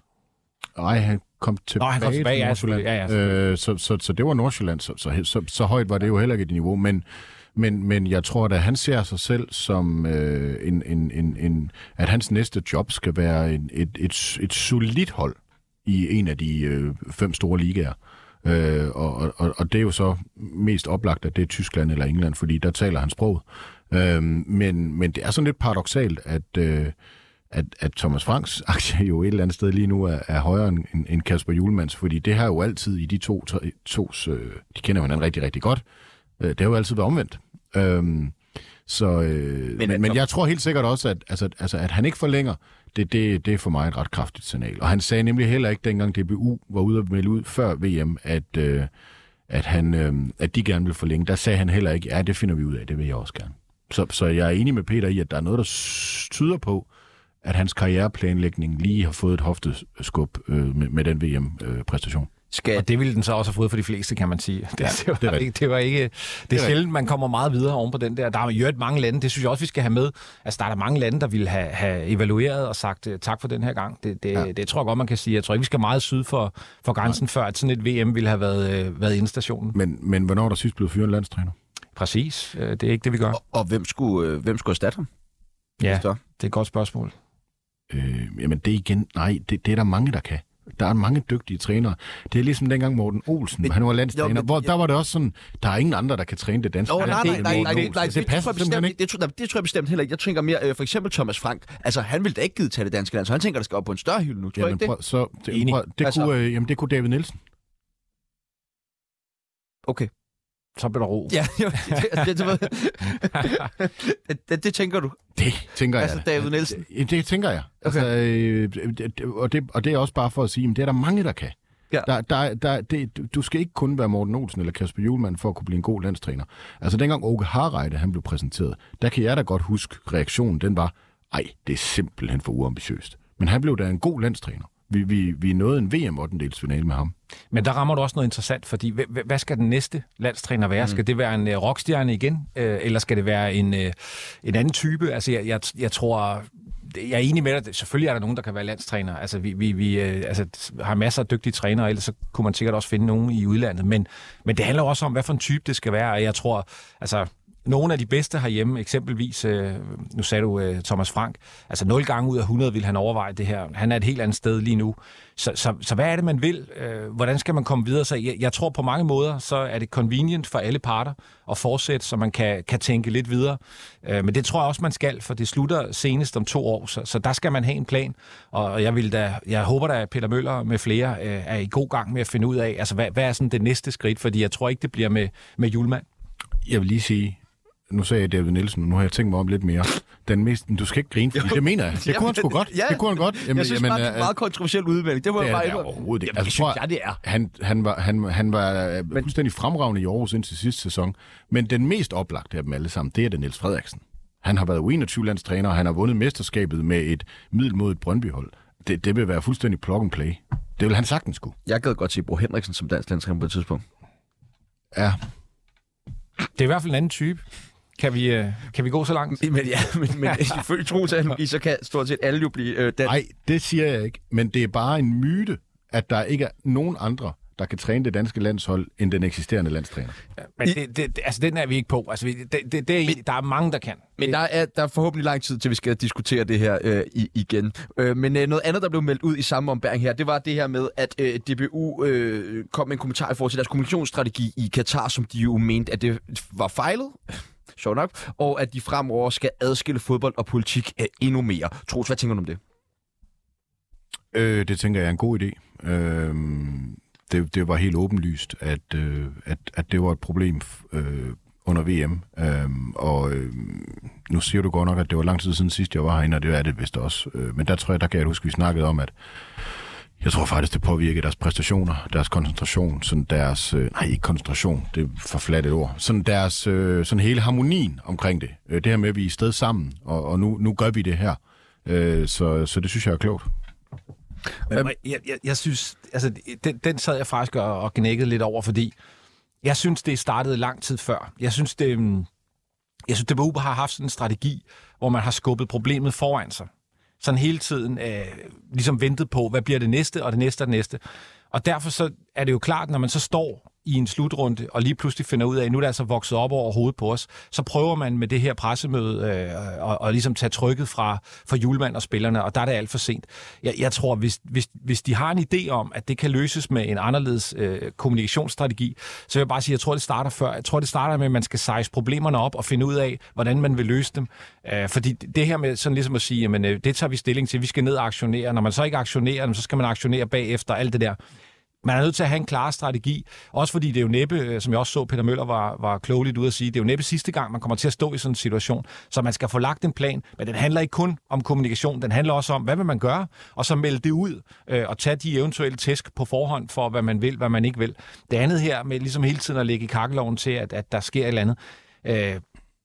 Nej, han kom tilbage, Nå, han kom tilbage til Nordsjælland. Ja, ja, øh, så, så, så det var Nordsjælland, så, så, så, så højt var det jo heller ikke et niveau, men, men, men jeg tror, at han ser sig selv som øh, en, en, en, en, at hans næste job skal være en, et, et, et solidt hold i en af de øh, fem store ligaer. Øh, og, og, og det er jo så mest oplagt, at det er Tyskland eller England, fordi der taler han sproget. Øh, men, men det er sådan lidt paradoxalt, at, øh, at, at Thomas Franks aktie jo et eller andet sted lige nu er, er højere end, end Kasper Julemands, fordi det har jo altid i de to, to, tos, øh, de kender hinanden rigtig, rigtig godt, øh, det har jo altid været omvendt. Øh, så, øh, men, men, men jeg tror helt sikkert også, at, altså, altså, at han ikke forlænger, det, det, det er for mig et ret kraftigt signal. Og han sagde nemlig heller ikke, dengang DBU var ude at melde ud før VM, at, øh, at, han, øh, at de gerne vil forlænge. Der sagde han heller ikke, ja, det finder vi ud af, det vil jeg også gerne. Så, så jeg er enig med Peter i, at der er noget, der tyder på, at hans karriereplanlægning lige har fået et hofteskub øh, med, med den VM-præstation. Øh, skal... Og det ville den så også have fået for de fleste, kan man sige. Det, ja, det, var, det, ikke, det var ikke... Det er, sjældent, man kommer meget videre oven på den der. Der er jo mange lande, det synes jeg også, vi skal have med. Altså, der er der mange lande, der ville have, have evalueret og sagt øh, tak for den her gang. Det, det, ja. det tror jeg godt, man kan sige. Jeg tror ikke, vi skal meget syd for, for grænsen, Nej. før at sådan et VM ville have været, øh, været indstationen. Men, men hvornår er der sidst blevet fyret en landstræner? Præcis. Øh, det er ikke det, vi gør. Og, og hvem, skulle, øh, hvem skulle erstatte ham? Ja, det er et godt spørgsmål. Øh, jamen det igen, nej, det, det er der mange, der kan. Der er mange dygtige trænere. Det er ligesom dengang Morten Olsen, men, han var landstræner, jo, men, hvor der var det også sådan, der er ingen andre, der kan træne det danske. Oh, nej, nej, nej, nej, nej, nej, det, det, passer det, bestemt, ikke. Det, det, det tror jeg bestemt heller ikke. Jeg tænker mere, øh, for eksempel Thomas Frank, altså han ville da ikke give til det danske land, så han tænker, der skal op på en større hylde nu, tror jamen, ikke det? Så, det, prøv, det, altså, kunne, øh, jamen, det kunne David Nielsen. Okay så bliver der ro. Ja, jo, det, det, det, det, det tænker du? Det tænker altså, jeg. Altså David Nielsen? Det, det tænker jeg. Okay. Altså, øh, og, det, og det er også bare for at sige, at det er der mange, der kan. Ja. Der, der, der, det, du skal ikke kun være Morten Olsen eller Kasper Julemand for at kunne blive en god landstræner. Altså dengang Åke Harreide han blev præsenteret, der kan jeg da godt huske, reaktionen den var, ej, det er simpelthen for uambitiøst. Men han blev da en god landstræner. Vi, vi, vi nåede en VM 8 med ham. Men der rammer du også noget interessant, fordi hvad skal den næste landstræner være? Mm. Skal det være en uh, rockstjerne igen, uh, eller skal det være en, uh, en anden type? Altså, jeg, jeg, jeg tror, jeg er enig med dig. Selvfølgelig er der nogen, der kan være landstræner. Altså, vi, vi, vi uh, altså, har masser af dygtige trænere, ellers så kunne man sikkert også finde nogen i udlandet. Men, men det handler også om, hvad for en type det skal være. Og jeg tror, altså, nogle af de bedste herhjemme, eksempelvis, øh, nu sagde du øh, Thomas Frank, altså 0 gange ud af 100 vil han overveje det her. Han er et helt andet sted lige nu. Så, så, så hvad er det, man vil? Øh, hvordan skal man komme videre? Så jeg, jeg tror på mange måder, så er det convenient for alle parter at fortsætte, så man kan, kan tænke lidt videre. Øh, men det tror jeg også, man skal, for det slutter senest om to år, så, så der skal man have en plan. Og jeg, vil da, jeg håber da, at Peter Møller med flere øh, er i god gang med at finde ud af, altså hvad, hvad er sådan det næste skridt? Fordi jeg tror ikke, det bliver med, med julemand. Jeg vil lige sige, nu sagde jeg David Nielsen, nu har jeg tænkt mig om lidt mere. Den mest, du skal ikke grine, for det mener jeg. Det kunne han sgu godt. Ja, det kunne han godt. Jamen, jeg synes jamen, bare, det er en meget kontroversiel udmelding. Det må det jeg bare det indrømme. overhovedet ikke. Det synes jeg, det er. Han, han var, han, han var Men, fuldstændig fremragende i Aarhus indtil sidste sæson. Men den mest oplagte af dem alle sammen, det er den Niels Frederiksen. Han har været U21-landstræner, og han har vundet mesterskabet med et middelmodigt Brøndby-hold. Det, det vil være fuldstændig plug and play. Det vil han sagtens kunne. Jeg gad godt se Bro Henriksen som dansk landstræner på et tidspunkt. Ja, Det er i hvert fald en anden type. Kan vi, øh, kan vi gå så langt? Men ja, men, men ifølge troens analogi, så kan stort set alle jo blive øh, dansk. Nej, det siger jeg ikke. Men det er bare en myte, at der ikke er nogen andre, der kan træne det danske landshold, end den eksisterende landstræner. Men det, det, det, altså, den er vi ikke på. Altså, vi- det, det, det er, en- der er mange, der kan. Men der er, der er forhåbentlig lang tid til, vi skal diskutere det her øh, i, igen. Øh, men øh, noget andet, der blev meldt ud i samme ombæring her, det var det her med, at øh, DBU øh, kom med en kommentar i forhold til deres kommunikationsstrategi i Katar, som de jo mente, at det var fejlet. Sjov nok. Og at de fremover skal adskille fodbold og politik endnu mere. Troels, hvad tænker du om det? Øh, det tænker jeg er en god idé. Øh, det, det var helt åbenlyst, at, øh, at, at det var et problem øh, under VM. Øh, og øh, nu siger du godt nok, at det var lang tid siden sidst, jeg var herinde, og det er det vist også. Øh, men der tror jeg, der kan jeg huske, at vi snakkede om, at jeg tror faktisk, det påvirker deres præstationer, deres koncentration, sådan deres, øh, nej ikke koncentration, det er for fladt et ord, sådan deres, øh, sådan hele harmonien omkring det. Øh, det her med, at vi er i sted sammen, og, og nu, nu gør vi det her. Øh, så, så det synes jeg er klogt. Men, jeg, jeg, jeg synes, altså, den, den sad jeg faktisk og, og gnækkede lidt over, fordi jeg synes, det startede lang tid før. Jeg synes, det, øhm, jeg synes, DBU har haft sådan en strategi, hvor man har skubbet problemet foran sig. Sådan hele tiden øh, ligesom ventet på, hvad bliver det næste, og det næste og det næste. Og derfor så er det jo klart, når man så står i en slutrunde, og lige pludselig finder ud af, at nu er det altså vokset op over hovedet på os, så prøver man med det her pressemøde øh, og, og ligesom tage trykket fra, fra julemand og spillerne, og der er det alt for sent. Jeg, jeg tror, hvis, hvis, hvis de har en idé om, at det kan løses med en anderledes øh, kommunikationsstrategi, så vil jeg bare sige, at jeg tror, det starter før. Jeg tror, det starter med, at man skal sejse problemerne op og finde ud af, hvordan man vil løse dem. Øh, fordi det her med sådan ligesom at sige, jamen, øh, det tager vi stilling til, vi skal ned og aktionere. Når man så ikke aktionerer, så skal man aktionere bagefter, alt det der. Man er nødt til at have en klar strategi. Også fordi det er jo næppe, øh, som jeg også så Peter Møller var, var klogeligt ude at sige, det er jo næppe sidste gang, man kommer til at stå i sådan en situation. Så man skal få lagt en plan, men den handler ikke kun om kommunikation, den handler også om, hvad vil man gøre, og så melde det ud, øh, og tage de eventuelle tæsk på forhånd for, hvad man vil, hvad man ikke vil. Det andet her med ligesom hele tiden at lægge i kakkeloven til, at, at der sker et eller andet, øh,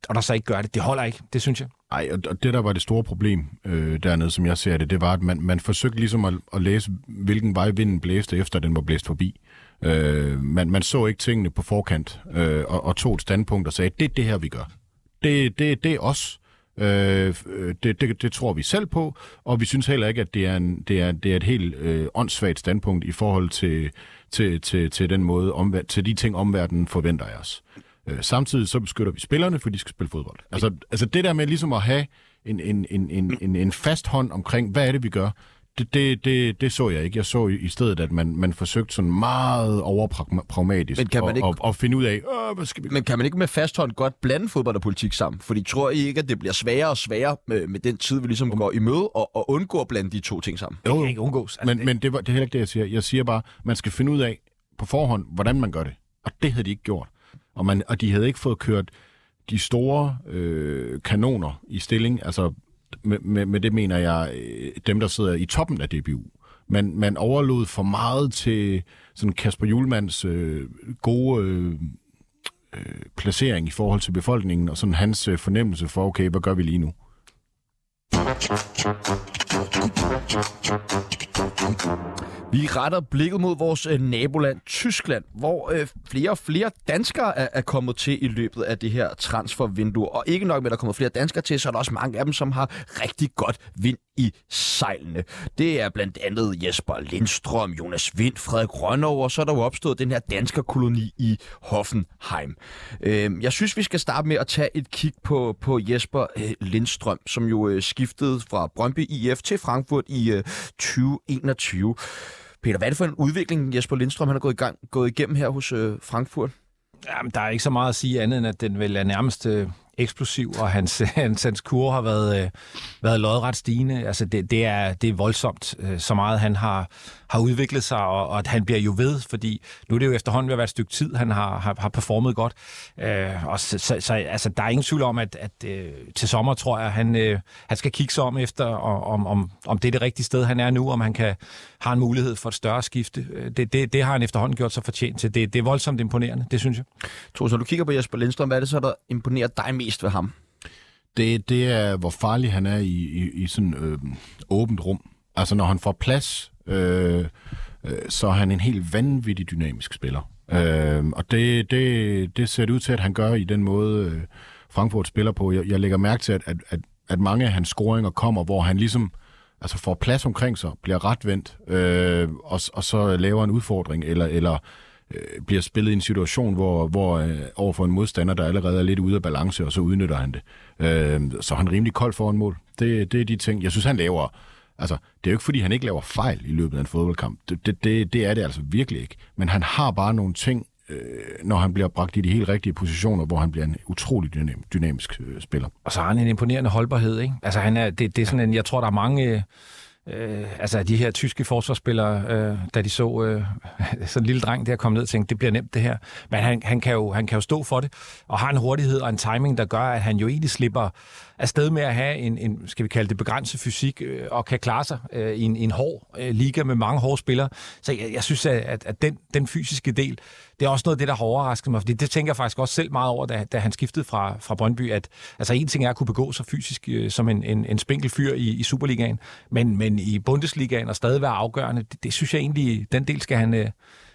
og der så ikke gør det, det holder ikke, det synes jeg. Nej, og det der var det store problem øh, dernede, som jeg ser det, det var, at man, man forsøgte ligesom at, at læse, hvilken vej vinden blæste, efter den var blæst forbi. Øh, man, man så ikke tingene på forkant, øh, og, og tog et standpunkt og sagde, det er det her, vi gør. Det, det, det er os. Øh, øh det, det, det tror vi selv på, og vi synes heller ikke, at det er, en, det er, det er et helt øh, åndssvagt standpunkt i forhold til, til, til, til den måde, omver- til de ting, omverdenen forventer af os. Øh, samtidig så beskytter vi spillerne, for de skal spille fodbold. Altså, altså det der med ligesom at have en, en, en, en, en, en fast hånd omkring, hvad er det, vi gør, det, det, det, det så jeg ikke. Jeg så i stedet, at man, man forsøgte sådan meget overpragmatisk Men kan man at, ikke- at, at finde ud af, Åh, hvad skal vi Men kan man ikke med fast hånd godt blande fodbold og politik sammen? Fordi tror I ikke, at det bliver sværere og sværere med, med den tid, vi ligesom går i møde, og, og undgå at blande de to ting sammen? Det kan ikke undgås. Altså, Men, det, men det, var, det er heller ikke det, jeg siger. Jeg siger bare, man skal finde ud af på forhånd, hvordan man gør det. Og det havde de ikke gjort. Og, man, og de havde ikke fået kørt de store øh, kanoner i stilling. Altså, med, med, med det mener jeg øh, dem, der sidder i toppen af DBU. Man, man overlod for meget til sådan Kasper Julmans øh, gode øh, øh, placering i forhold til befolkningen, og sådan hans øh, fornemmelse for, okay, hvad gør vi lige nu? Vi retter blikket mod vores øh, naboland Tyskland, hvor øh, flere og flere danskere er, er kommet til i løbet af det her transfervindue. Og ikke nok med, at der kommer flere danskere til, så er der også mange af dem, som har rigtig godt vind i sejlene. Det er blandt andet Jesper Lindstrøm, Jonas Vind, Frederik Rønnow, og så er der jo opstået den her danskerkoloni i Hoffenheim. Øh, jeg synes, vi skal starte med at tage et kig på, på Jesper øh, Lindstrøm, som jo øh, skiftede fra Brøndby IF til Frankfurt i øh, 2021. Peter, hvad er det for en udvikling, Jesper Lindstrøm han er gået, i gang, gået igennem her hos øh, Frankfurt? Jamen, der er ikke så meget at sige andet, end at den vel er nærmest øh, eksplosiv, og hans, hans, hans kur har været, øh, været lodret stigende. Altså, det, det, er, det er voldsomt, øh, så meget han har, har udviklet sig, og, og at han bliver jo ved, fordi nu er det jo efterhånden ved at være et stykke tid, han har, har, har performet godt. Øh, og så, så, så altså, der er ingen tvivl om, at, at øh, til sommer tror jeg, han, øh, han skal kigge sig om efter, om, om, om det er det rigtige sted, han er nu, om han kan har en mulighed for et større skifte. Øh, det, det, det har han efterhånden gjort sig fortjent til. Det, det er voldsomt imponerende, det synes jeg. Tro, når du kigger på Jesper Lindstrøm, hvad er det så, der imponerer dig mest ved ham? Det, det er, hvor farlig han er i, i, i sådan øh, åbent rum. Altså, når han får plads, øh, øh, så er han en helt vanvittig dynamisk spiller. Øh, og det, det, det ser det ud til, at han gør i den måde, øh, Frankfurt spiller på. Jeg, jeg lægger mærke til, at, at, at, at mange af hans scoringer kommer, hvor han ligesom altså får plads omkring sig, bliver retvendt, øh, og, og så laver en udfordring, eller, eller øh, bliver spillet i en situation, hvor, hvor øh, overfor en modstander, der allerede er lidt ude af balance, og så udnytter han det. Øh, så han er rimelig kold foran mål. Det, det er de ting. Jeg synes, han laver... Altså, det er jo ikke, fordi han ikke laver fejl i løbet af en fodboldkamp. Det, det, det, det er det altså virkelig ikke. Men han har bare nogle ting, øh, når han bliver bragt i de helt rigtige positioner, hvor han bliver en utrolig dynam, dynamisk øh, spiller. Og så har han en imponerende holdbarhed, ikke? Altså, han er, det, det er sådan en, jeg tror, der er mange... Øh øh, altså de her tyske forsvarsspillere, øh, da de så øh, sådan en lille dreng der komme ned og tænkte, det bliver nemt det her. Men han, han, kan jo, han kan jo stå for det, og har en hurtighed og en timing, der gør, at han jo egentlig slipper afsted med at have en, en skal vi kalde det, begrænset fysik, øh, og kan klare sig øh, i, en, en hård øh, liga med mange hårde spillere. Så jeg, jeg synes, at, at den, den fysiske del, det er også noget af det, der har overrasket mig, fordi det tænker jeg faktisk også selv meget over, da, da han skiftede fra, fra Brøndby, at altså en ting er at kunne begå sig fysisk øh, som en, en, en spinkel fyr i, i Superligaen, men, men i Bundesligaen og stadig være afgørende, det, det synes jeg egentlig, den del skal han, øh,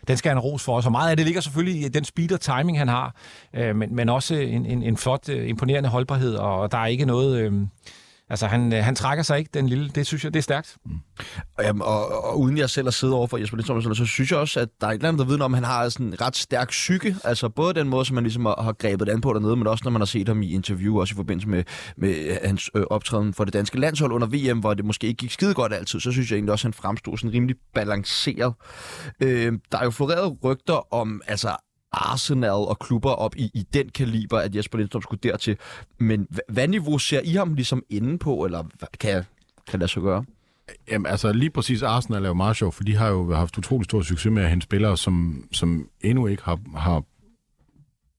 den skal han ros for os. Og meget af det ligger selvfølgelig i den speed og timing, han har, øh, men, men også en, en, en flot, øh, imponerende holdbarhed, og der er ikke noget... Øh, Altså, han, øh, han trækker sig ikke, den lille. Det synes jeg, det er stærkt. Mm. Jamen, og, og, uden jeg selv at sidde over for Jesper Lindstrøm, så synes jeg også, at der er et eller andet, der vidner om, at han har sådan en ret stærk psyke. Altså, både den måde, som man ligesom har, har grebet an på dernede, men også når man har set ham i interview, også i forbindelse med, med øh, hans øh, optræden for det danske landshold under VM, hvor det måske ikke gik skide godt altid, så synes jeg egentlig også, at han fremstod sådan rimelig balanceret. Øh, der er jo floreret rygter om, altså, Arsenal og klubber op i, i den kaliber, at Jesper Lindstrøm skulle dertil. Men hvad niveau ser I ham ligesom inde på, eller kan, kan det så gøre? Jamen, altså lige præcis Arsenal er jo meget sjov, for de har jo haft utrolig stor succes med at hente spillere, som, som endnu ikke har, har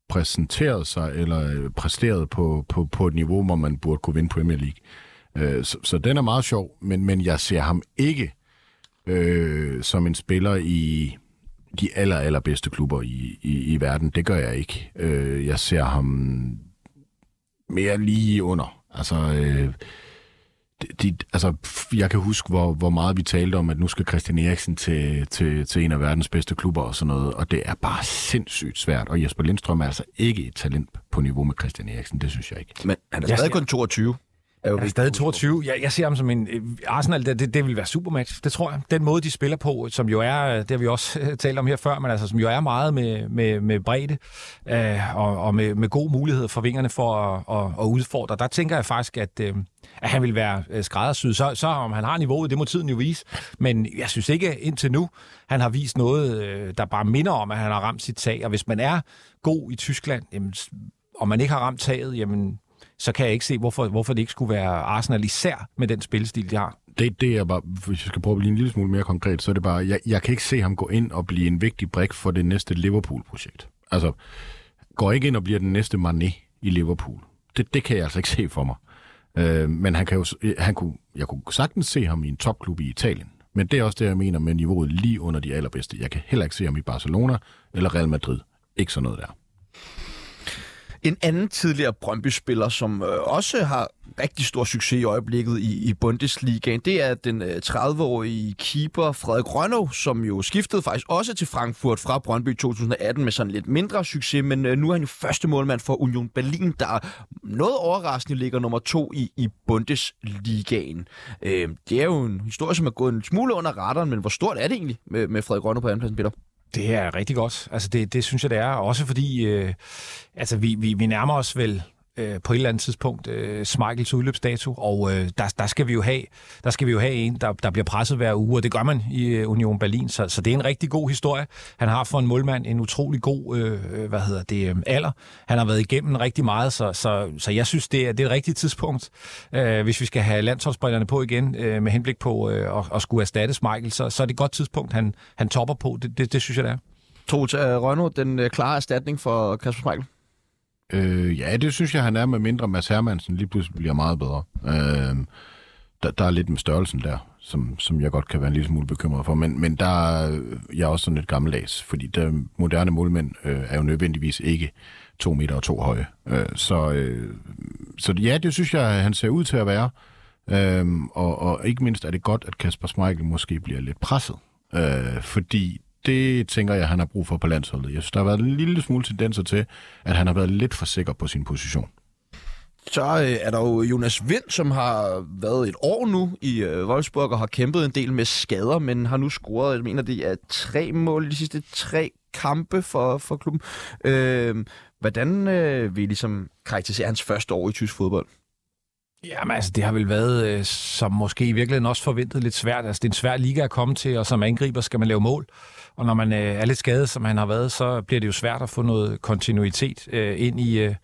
præsenteret sig eller øh, præsteret på, på, på et niveau, hvor man burde kunne vinde Premier League. Øh, så, så den er meget sjov, men, men jeg ser ham ikke øh, som en spiller i de aller, allerbedste klubber i, i, i verden. Det gør jeg ikke. Øh, jeg ser ham mere lige under. Altså, øh, de, altså, jeg kan huske, hvor, hvor meget vi talte om, at nu skal Christian Eriksen til, til, til en af verdens bedste klubber og sådan noget, og det er bare sindssygt svært, og Jesper Lindstrøm er altså ikke et talent på niveau med Christian Eriksen, det synes jeg ikke. Men han er stadig kun 22 er jo er stadig 22. Jeg, jeg ser ham som en... Øh, Arsenal, det, det, det vil være supermatch, det tror jeg. Den måde, de spiller på, som jo er, det har vi også talt om her før, men altså, som jo er meget med, med, med bredde øh, og, og med, med god mulighed for vingerne for at, at, at udfordre. Der tænker jeg faktisk, at, øh, at han vil være øh, skræddersyet. Så, så om han har niveauet, det må tiden jo vise. Men jeg synes ikke indtil nu, han har vist noget, øh, der bare minder om, at han har ramt sit tag. Og hvis man er god i Tyskland, jamen, og man ikke har ramt taget, jamen, så kan jeg ikke se, hvorfor, hvorfor det ikke skulle være Arsenal, især med den spilstil, de har. Det, det er bare, hvis jeg skal prøve at blive en lille smule mere konkret, så er det bare, jeg, jeg kan ikke se ham gå ind og blive en vigtig brik for det næste Liverpool-projekt. Altså, går ikke ind og bliver den næste Mané i Liverpool. Det, det kan jeg altså ikke se for mig. Øh, men han kan jo, øh, han kunne, jeg kunne sagtens se ham i en topklub i Italien. Men det er også det, jeg mener med niveauet lige under de allerbedste. Jeg kan heller ikke se ham i Barcelona eller Real Madrid. Ikke sådan noget der. En anden tidligere Brøndby-spiller, som øh, også har rigtig stor succes i øjeblikket i, i Bundesligaen, det er den øh, 30-årige keeper Frederik Rønnow, som jo skiftede faktisk også til Frankfurt fra Brøndby 2018 med sådan lidt mindre succes, men øh, nu er han jo første målmand for Union Berlin, der noget overraskende ligger nummer to i, i Bundesligaen. Øh, det er jo en historie, som er gået en smule under radaren, men hvor stort er det egentlig med, med Frederik Rønnow på andenpladsen, Peter? Det er rigtig godt. Altså det, det synes jeg, det er. Også fordi øh, altså vi, vi, vi nærmer os vel øh, på et eller andet tidspunkt øh, Smeichels udløbsdato, og øh, der, der, skal vi jo have, der skal vi jo have en, der, der bliver presset hver uge, og det gør man i øh, Union Berlin, så, så det er en rigtig god historie. Han har for en målmand en utrolig god øh, øh, hvad hedder det, øh, alder. Han har været igennem rigtig meget, så, så, så jeg synes, det er, det er et rigtigt tidspunkt, øh, hvis vi skal have landsholdsbrillerne på igen, øh, med henblik på øh, at, at skulle erstatte Smeichel, så, så er det et godt tidspunkt, han, han topper på. Det, det, det synes jeg, det er. Troels, til Rønno den øh, klare erstatning for Kasper Smeichel? Øh, ja, det synes jeg, han er med mindre Mads Hermansen lige pludselig bliver meget bedre. Øh, der, der er lidt med størrelsen der, som, som jeg godt kan være en lille smule bekymret for. Men, men der er jeg er også sådan lidt gammeldags, fordi der moderne målmænd øh, er jo nødvendigvis ikke to meter og to høje. Øh, så, øh, så ja, det synes jeg, han ser ud til at være. Øh, og, og ikke mindst er det godt, at Kasper Schmeichel måske bliver lidt presset. Øh, fordi det tænker jeg, han har brug for på landsholdet. Jeg synes, der har været en lille smule tendenser til, at han har været lidt for sikker på sin position. Så øh, er der jo Jonas Vind, som har været et år nu i øh, Wolfsburg og har kæmpet en del med skader, men har nu scoret, jeg mener, det er tre mål i de sidste tre kampe for, for klubben. Øh, hvordan øh, vil I ligesom karakterisere hans første år i tysk fodbold? Jamen altså, det har vel været, øh, som måske i virkeligheden også forventet, lidt svært. Altså, det er en svær liga at komme til, og som angriber skal man lave mål. Og når man øh, er lidt skadet, som han har været, så bliver det jo svært at få noget kontinuitet øh, ind i, øh,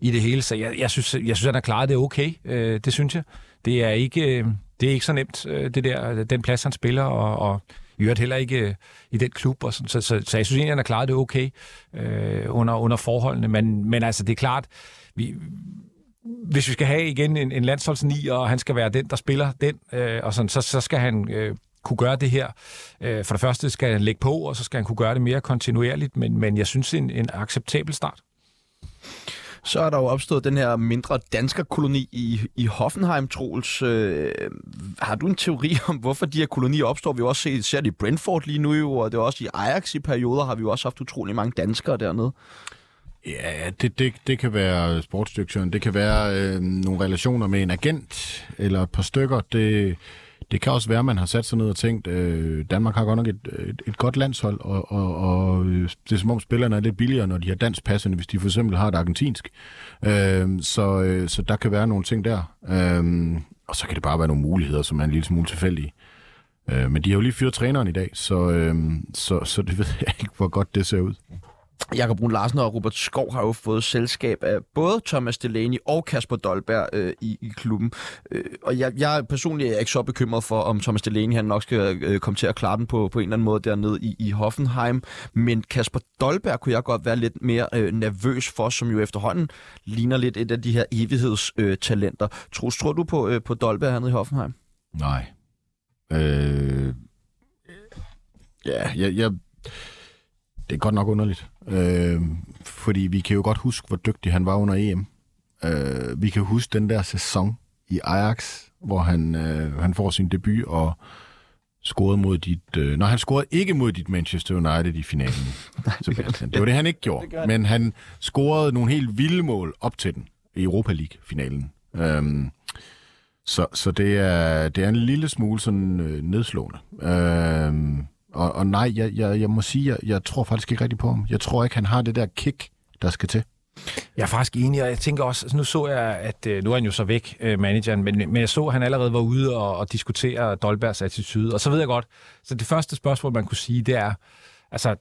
i det hele. Så jeg, jeg, synes, jeg synes, han har klaret det okay. Øh, det synes jeg. Det er ikke, øh, det er ikke så nemt, øh, det der, den plads, han spiller, og, og i øvrigt heller ikke øh, i den klub. Og sådan, så, så, så jeg synes egentlig, han har klaret det okay øh, under, under forholdene. Men, men altså, det er klart, vi, hvis vi skal have igen en, en landsholdsni, og han skal være den, der spiller den, øh, og sådan, så, så skal han øh, kunne gøre det her. Øh, for det første skal han lægge på, og så skal han kunne gøre det mere kontinuerligt, men, men jeg synes, en, en acceptabel start. Så er der jo opstået den her mindre danskerkoloni i, i Hoffenheim, Troels. Øh, har du en teori om, hvorfor de her kolonier opstår? Vi har også set, ser det i Brentford lige nu, og det er også i Ajax i perioder, har vi jo også haft utrolig mange danskere dernede. Ja, det, det, det kan være sportsdirektøren. Det kan være øh, nogle relationer med en agent eller et par stykker. Det, det kan også være, at man har sat sig ned og tænkt, øh, Danmark har godt nok et, et, et godt landshold, og, og, og øh, det er som om spillerne er lidt billigere, når de har dansk passende, hvis de for eksempel har et argentinsk. Øh, så, øh, så der kan være nogle ting der. Øh, og så kan det bare være nogle muligheder, som er en lille smule tilfældige. Øh, men de har jo lige fyret træneren i dag, så, øh, så, så det ved jeg ikke, hvor godt det ser ud. Jakob Brun Larsen og Robert Skov har jo fået selskab af både Thomas Delaney og Kasper Dolberg øh, i, i klubben. Øh, og jeg, jeg personligt er ikke så bekymret for, om Thomas Delaney han nok skal øh, komme til at klare den på, på en eller anden måde dernede i, i Hoffenheim. Men Kasper Dolberg kunne jeg godt være lidt mere øh, nervøs for, som jo efterhånden ligner lidt et af de her evighedstalenter. Øh, tror, tror du på, øh, på Dolberg hernede i Hoffenheim? Nej. Øh... Ja, jeg, jeg, det er godt nok underligt. Øh, fordi vi kan jo godt huske, hvor dygtig han var under EM. Øh, vi kan huske den der sæson i Ajax, hvor han, øh, han får sin debut og scorede mod dit... Øh, når han scorede ikke mod dit Manchester United i finalen. Sebastian. Det var det, han ikke gjorde. Men han scorede nogle helt vilde mål op til den i Europa League-finalen. Øhm, så, så det er, det er en lille smule sådan øh, nedslående. Øhm, og, og nej, jeg, jeg, jeg må sige, jeg, jeg tror faktisk ikke rigtig på ham. Jeg tror ikke, han har det der kick, der skal til. Jeg er faktisk enig, og jeg tænker også, altså nu så jeg, at øh, nu er han jo så væk, øh, manageren, men, men jeg så, at han allerede var ude og, og diskutere Dolbergs attitude, og så ved jeg godt, så det første spørgsmål, man kunne sige, det er, altså,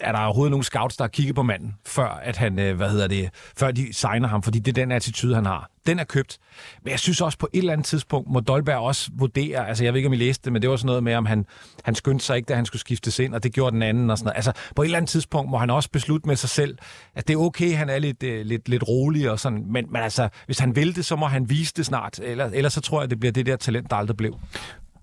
er der overhovedet nogen scouts, der har kigget på manden, før at han, øh, hvad hedder det, før de signer ham, fordi det er den attitude, han har. Den er købt. Men jeg synes også på et eller andet tidspunkt, må Dolberg også vurdere, altså jeg ved ikke, om I læste det, men det var sådan noget med, om han, han skyndte sig ikke, da han skulle skiftes ind, og det gjorde den anden og sådan noget. Altså på et eller andet tidspunkt må han også beslutte med sig selv, at det er okay, han er lidt, øh, lidt, lidt rolig og sådan, men, men altså, hvis han vil det, så må han vise det snart, eller, ellers så tror jeg, det bliver det der talent, der aldrig blev.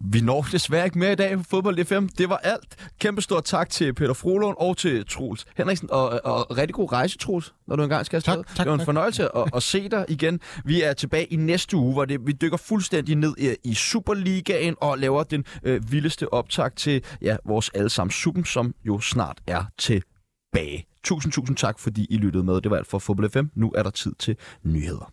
Vi når desværre ikke mere i dag på Fodbold FM. Det var alt. Kæmpe stor tak til Peter Frolund og til Troels Henriksen. Og, og rigtig god rejse, Troels, når du engang skal afsted. Tak, tak, det var en tak. fornøjelse at, at se dig igen. Vi er tilbage i næste uge, hvor det, vi dykker fuldstændig ned i, i Superligaen og laver den øh, vildeste optag til ja, vores allesammen Suppen, som jo snart er tilbage. Tusind, tusind tak, fordi I lyttede med. Det var alt for Fodbold FM. Nu er der tid til nyheder.